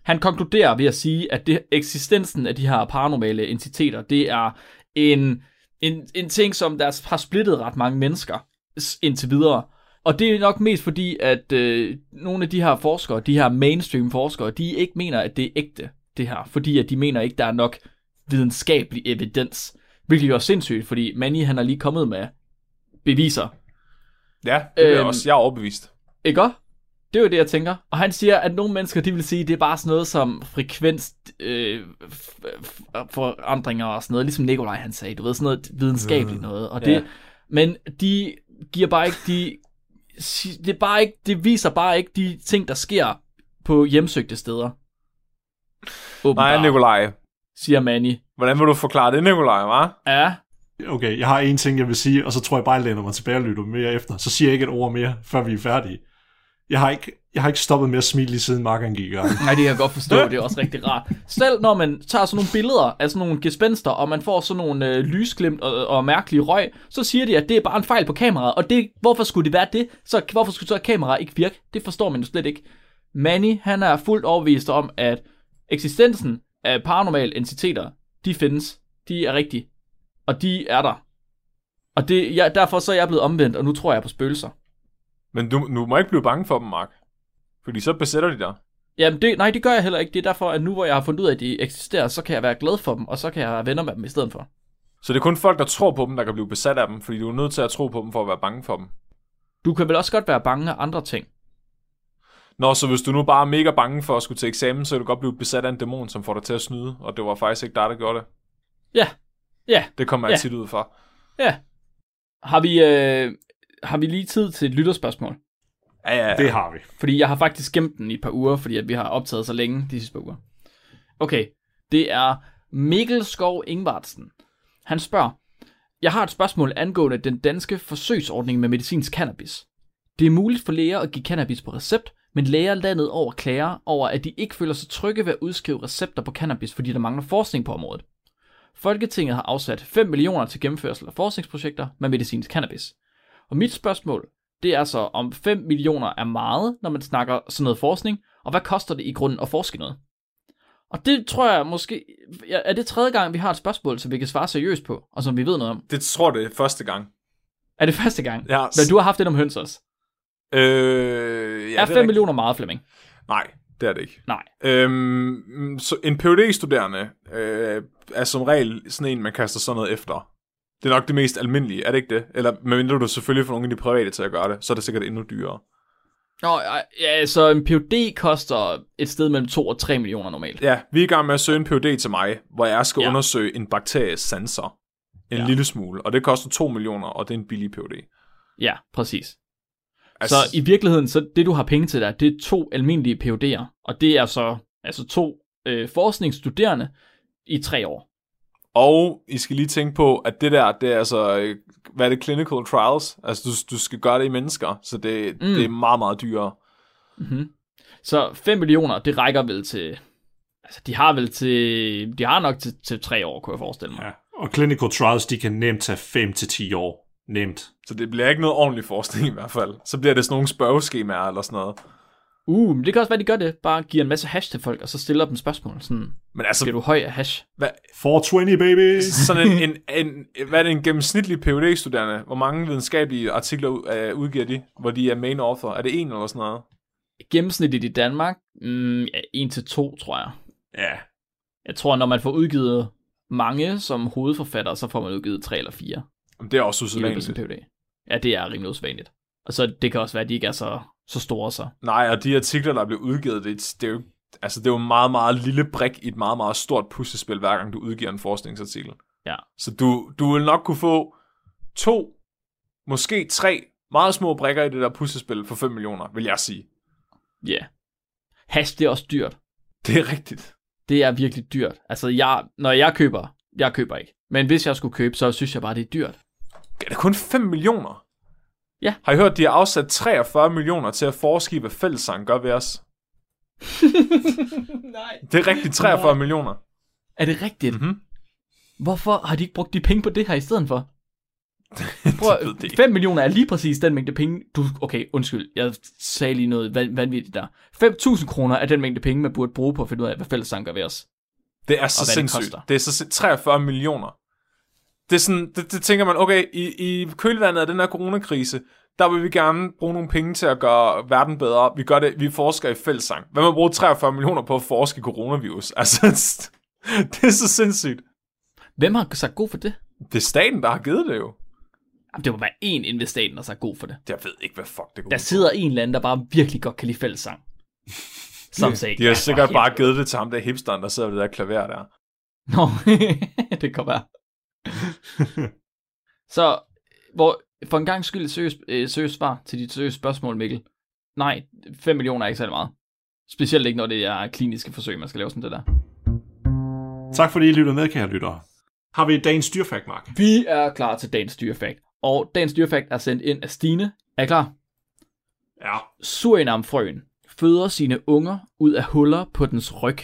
Speaker 4: Han konkluderer ved at sige, at det, eksistensen af de her paranormale entiteter, det er en, en, en ting, som der har splittet ret mange mennesker indtil videre. Og det er nok mest fordi, at øh, nogle af de her forskere, de her mainstream forskere, de ikke mener, at det er ægte, det her. Fordi at de mener ikke, der er nok videnskabelig evidens. Hvilket jo er sindssygt, fordi Manny han er lige kommet med beviser
Speaker 2: Ja, det er
Speaker 4: Øhm.
Speaker 2: også. Jeg er overbevist.
Speaker 4: ikke også? Det er jo det, jeg tænker. Og han siger, at nogle mennesker, de vil sige, det er bare sådan noget som frekvens øh, og sådan noget, ligesom Nikolaj han sagde, du ved, sådan noget videnskabeligt noget. Og det,
Speaker 2: Ja.
Speaker 4: Men de giver bare ikke, de, det, er bare ikke, det viser bare ikke de ting, der sker på hjemsøgte steder.
Speaker 2: Nej,
Speaker 4: Åbenbart,
Speaker 2: Nikolaj.
Speaker 4: siger Manny.
Speaker 2: Hvordan vil du forklare det, Nikolaj, hva'?
Speaker 4: Ja,
Speaker 3: Okay, jeg har en ting, jeg vil sige, og så tror jeg bare, jeg læner mig tilbage og lytter mere efter. Så siger jeg ikke et ord mere, før vi er færdige. Jeg har ikke, jeg har ikke stoppet med at smile lige siden Mark gik i gang.
Speaker 4: Nej, det kan jeg godt forstå, det er også rigtig rart. Selv når man tager sådan nogle billeder af sådan nogle gespenster, og man får sådan nogle øh, lysglimt og, og mærkelige røg, så siger de, at det er bare en fejl på kameraet. Og det, hvorfor skulle det være det? Så hvorfor skulle så kameraet ikke virke? Det forstår man jo slet ikke. Manny, han er fuldt overbevist om, at eksistensen af paranormale entiteter, de findes. De er rigtige. Og de er der. Og det, ja, derfor så er jeg blevet omvendt, og nu tror jeg på spøgelser.
Speaker 2: Men du, du må ikke blive bange for dem, Mark. Fordi så besætter de dig.
Speaker 4: Jamen, det, nej, det gør jeg heller ikke. Det er derfor, at nu hvor jeg har fundet ud af, at de eksisterer, så kan jeg være glad for dem, og så kan jeg være venner med dem i stedet for.
Speaker 2: Så det er kun folk, der tror på dem, der kan blive besat af dem, fordi du er nødt til at tro på dem for at være bange for dem.
Speaker 4: Du kan vel også godt være bange af andre ting.
Speaker 2: Nå, så hvis du nu bare er mega bange for at skulle til eksamen, så kan du godt blive besat af en dæmon, som får dig til at snyde, og det var faktisk ikke dig, der gjorde det.
Speaker 4: Ja. Ja.
Speaker 2: Det kommer jeg
Speaker 4: Ja.
Speaker 2: tit ud for.
Speaker 4: Ja. Har vi, øh, har vi lige tid til et lytterspørgsmål?
Speaker 2: Ja, ja, ja.
Speaker 3: Det har vi.
Speaker 4: Fordi jeg har faktisk gemt den i et par uger, fordi at vi har optaget så længe de sidste par uger. Okay, det er Mikkel Skov Ingvartsen. Han spørger, jeg har et spørgsmål angående den danske forsøgsordning med medicinsk cannabis. Det er muligt for læger at give cannabis på recept, men læger landet over klager over, at de ikke føler sig trygge ved at udskrive recepter på cannabis, fordi der mangler forskning på området. Folketinget har afsat 5 millioner til gennemførsel af forskningsprojekter med medicinsk cannabis. Og mit spørgsmål, det er så, om 5 millioner er meget, når man snakker sådan noget forskning, og hvad koster det i grunden at forske noget? Og det tror jeg måske, er det tredje gang, vi har et spørgsmål, som vi kan svare seriøst på, og som vi ved noget om?
Speaker 2: Det tror jeg, det er første gang.
Speaker 4: Er det første gang?
Speaker 2: Ja,
Speaker 4: Men du har haft det om høns også.
Speaker 2: øh, ja,
Speaker 4: er
Speaker 2: det
Speaker 4: 5 millioner meget, Flemming?
Speaker 2: Nej, det er det ikke.
Speaker 4: Nej.
Speaker 2: Øhm, så en phd studerende øh, er som regel sådan en, man kaster sådan noget efter. Det er nok det mest almindelige, er det ikke det? Eller medmindre du selvfølgelig får nogle af de private til at gøre det, så er det sikkert endnu dyrere.
Speaker 4: Nå, ja, så en PhD koster et sted mellem 2 og 3 millioner normalt.
Speaker 2: Ja, vi er i gang med at søge en PhD til mig, hvor jeg skal
Speaker 4: Ja.
Speaker 2: undersøge en bakteries sanser. En
Speaker 4: ja.
Speaker 2: lille smule, og det koster 2 millioner, og det er en billig PhD.
Speaker 4: Ja, præcis.
Speaker 2: Altså,
Speaker 4: Så i virkeligheden, så det du har penge til der, det er to almindelige PhD'er, og det er så altså to øh, forskningsstuderende i tre år.
Speaker 2: Og I skal lige tænke på, at det der, det er altså, øh, hvad er det, clinical trials? Altså, du, du skal gøre det i mennesker, så det,
Speaker 4: Mm.
Speaker 2: det er meget, meget dyrere.
Speaker 4: Mm-hmm. Så 5 millioner, det rækker vel til... Altså, de har vel til... De har nok til, til tre år, kunne jeg forestille mig.
Speaker 3: Ja. Og clinical trials, de kan nemt tage 5 til 10 år. Nemt.
Speaker 2: Så det bliver ikke noget ordentlig forskning i hvert fald. Så bliver det sådan nogle spørgeskemaer eller sådan noget.
Speaker 4: Uh, men det kan også være, de gør det. Bare giver en masse hash til folk, og så stiller dem spørgsmål. Sådan,
Speaker 2: Men altså,
Speaker 4: bliver du høj af hash?
Speaker 2: hvad,
Speaker 3: 420, baby!
Speaker 2: sådan en, en, en, hvad er det, en gennemsnitlig phd studerende Hvor mange videnskabelige artikler uh, udgiver de, hvor de er main author? Er det en eller sådan noget?
Speaker 4: Gennemsnitligt i Danmark, mm, ja, 1 til 2, tror jeg.
Speaker 2: Ja.
Speaker 4: Jeg tror, når man får udgivet mange som hovedforfatter, så får man udgivet 3 eller 4
Speaker 2: Jamen, det er også usædvanligt.
Speaker 4: PhD. Ja, det er rimelig usvanligt. Og så det kan også være, at de ikke er så, så store så.
Speaker 2: Nej, og de artikler, der bliver udgivet, det, det er jo Altså, det er jo en meget, meget lille brik i et meget, meget stort puslespil, hver gang du udgiver en forskningsartikel.
Speaker 4: Ja.
Speaker 2: Så du, du vil nok kunne få to, måske tre meget små brikker i det der puslespil for 5 millioner, vil jeg sige.
Speaker 4: Ja. Yeah. Hash, det er også dyrt.
Speaker 2: Det er rigtigt.
Speaker 4: Det er virkelig dyrt. Altså, jeg, når jeg køber, jeg køber ikke. Men hvis jeg skulle købe, så synes jeg bare, det er dyrt.
Speaker 2: Er det kun 5 millioner?
Speaker 4: Ja.
Speaker 2: Har I hørt, de har afsat 43 millioner til at forske i, hvad fællessang gør ved os?
Speaker 4: Nej.
Speaker 2: Det er rigtigt 43
Speaker 4: Nej.
Speaker 2: millioner.
Speaker 4: Er det rigtigt?
Speaker 2: Mhm.
Speaker 4: Hvorfor har de ikke brugt de penge på det her i stedet for? Prøv,
Speaker 2: det ikke.
Speaker 4: 5 millioner er lige præcis den mængde penge, du... Okay, undskyld, jeg sagde lige noget van- vanvittigt der. 5.000 kroner er den mængde penge, man burde bruge på at finde ud af, hvad fællessang gør ved os.
Speaker 2: Det er så
Speaker 4: det
Speaker 2: sindssygt.
Speaker 4: koster.
Speaker 2: Det, det er så sind- 43 millioner. Det er sådan, det, det tænker man, okay, i, i kølvandet af den her coronakrise, der vil vi gerne bruge nogle penge til at gøre verden bedre. Vi gør det, vi forsker i fællessang. Hvad med at bruge 43 millioner på at forske i coronavirus? Altså, det er så sindssygt.
Speaker 4: Hvem har sagt god for det?
Speaker 2: Det er staten, der har givet det jo.
Speaker 4: Jamen, det må være en inde ved staten, der sagt god for det.
Speaker 2: Jeg ved ikke, hvad fuck det går
Speaker 4: Der sidder en eller anden, der bare virkelig godt kan lide fællessang. Som sagde,
Speaker 2: De har
Speaker 4: "Ja,
Speaker 2: sikkert bare
Speaker 4: helvede."
Speaker 2: givet det til ham der hipsteren, der sidder ved det der klaver der.
Speaker 4: Nå, det kan være. Så, hvor, for en gang skyld seriøst, øh, svar til dit seriøse spørgsmål, Mikkel. Nej, 5 millioner er ikke særlig meget. Specielt ikke, når det er kliniske forsøg, man skal lave sådan det der.
Speaker 3: Tak fordi I lyttede med, kære lyttere. Har vi dagens dyrfakt, Mark?
Speaker 4: Vi er klar til dagens dyrefakt. Og dagens dyrefakt er sendt ind af Stine. Er I klar?
Speaker 3: Ja.
Speaker 4: Surinamfrøen føder sine unger ud af huller på dens ryg.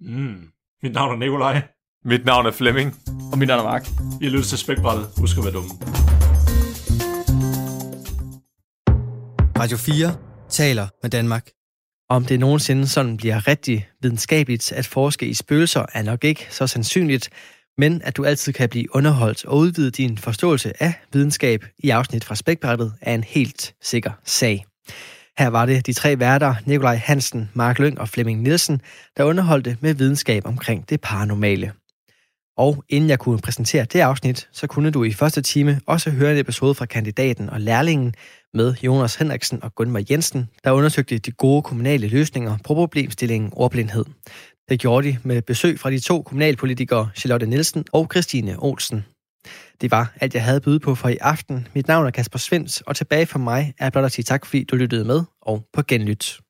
Speaker 3: Mm. Mit navn er Nikolaj.
Speaker 2: Mit navn er Flemming.
Speaker 4: Og mit navn er Mark.
Speaker 3: I har lyttet til Spækbrættet. Husk at være dumme.
Speaker 5: Radio 4 taler med Danmark.
Speaker 1: Om det nogensinde sådan bliver rigtig videnskabeligt at forske i spøgelser, er nok ikke så sandsynligt, men at du altid kan blive underholdt og udvide din forståelse af videnskab i afsnit fra Spækbrættet er en helt sikker sag. Her var det de tre værter, Nikolaj Hansen, Mark Lyng og Flemming Nielsen, der underholdte med videnskab omkring det paranormale. Og inden jeg kunne præsentere det afsnit, så kunne du i første time også høre en episode fra kandidaten og lærlingen med Jonas Henriksen og Gunvar Jensen, der undersøgte de gode kommunale løsninger på problemstillingen ordblindhed. Det gjorde de med besøg fra de to kommunalpolitikere Charlotte Nielsen og Christine Olsen. Det var alt, jeg havde at byde på for i aften. Mit navn er Kasper Svens, og tilbage for mig er blot at sige tak, fordi du lyttede med, og på genlyt.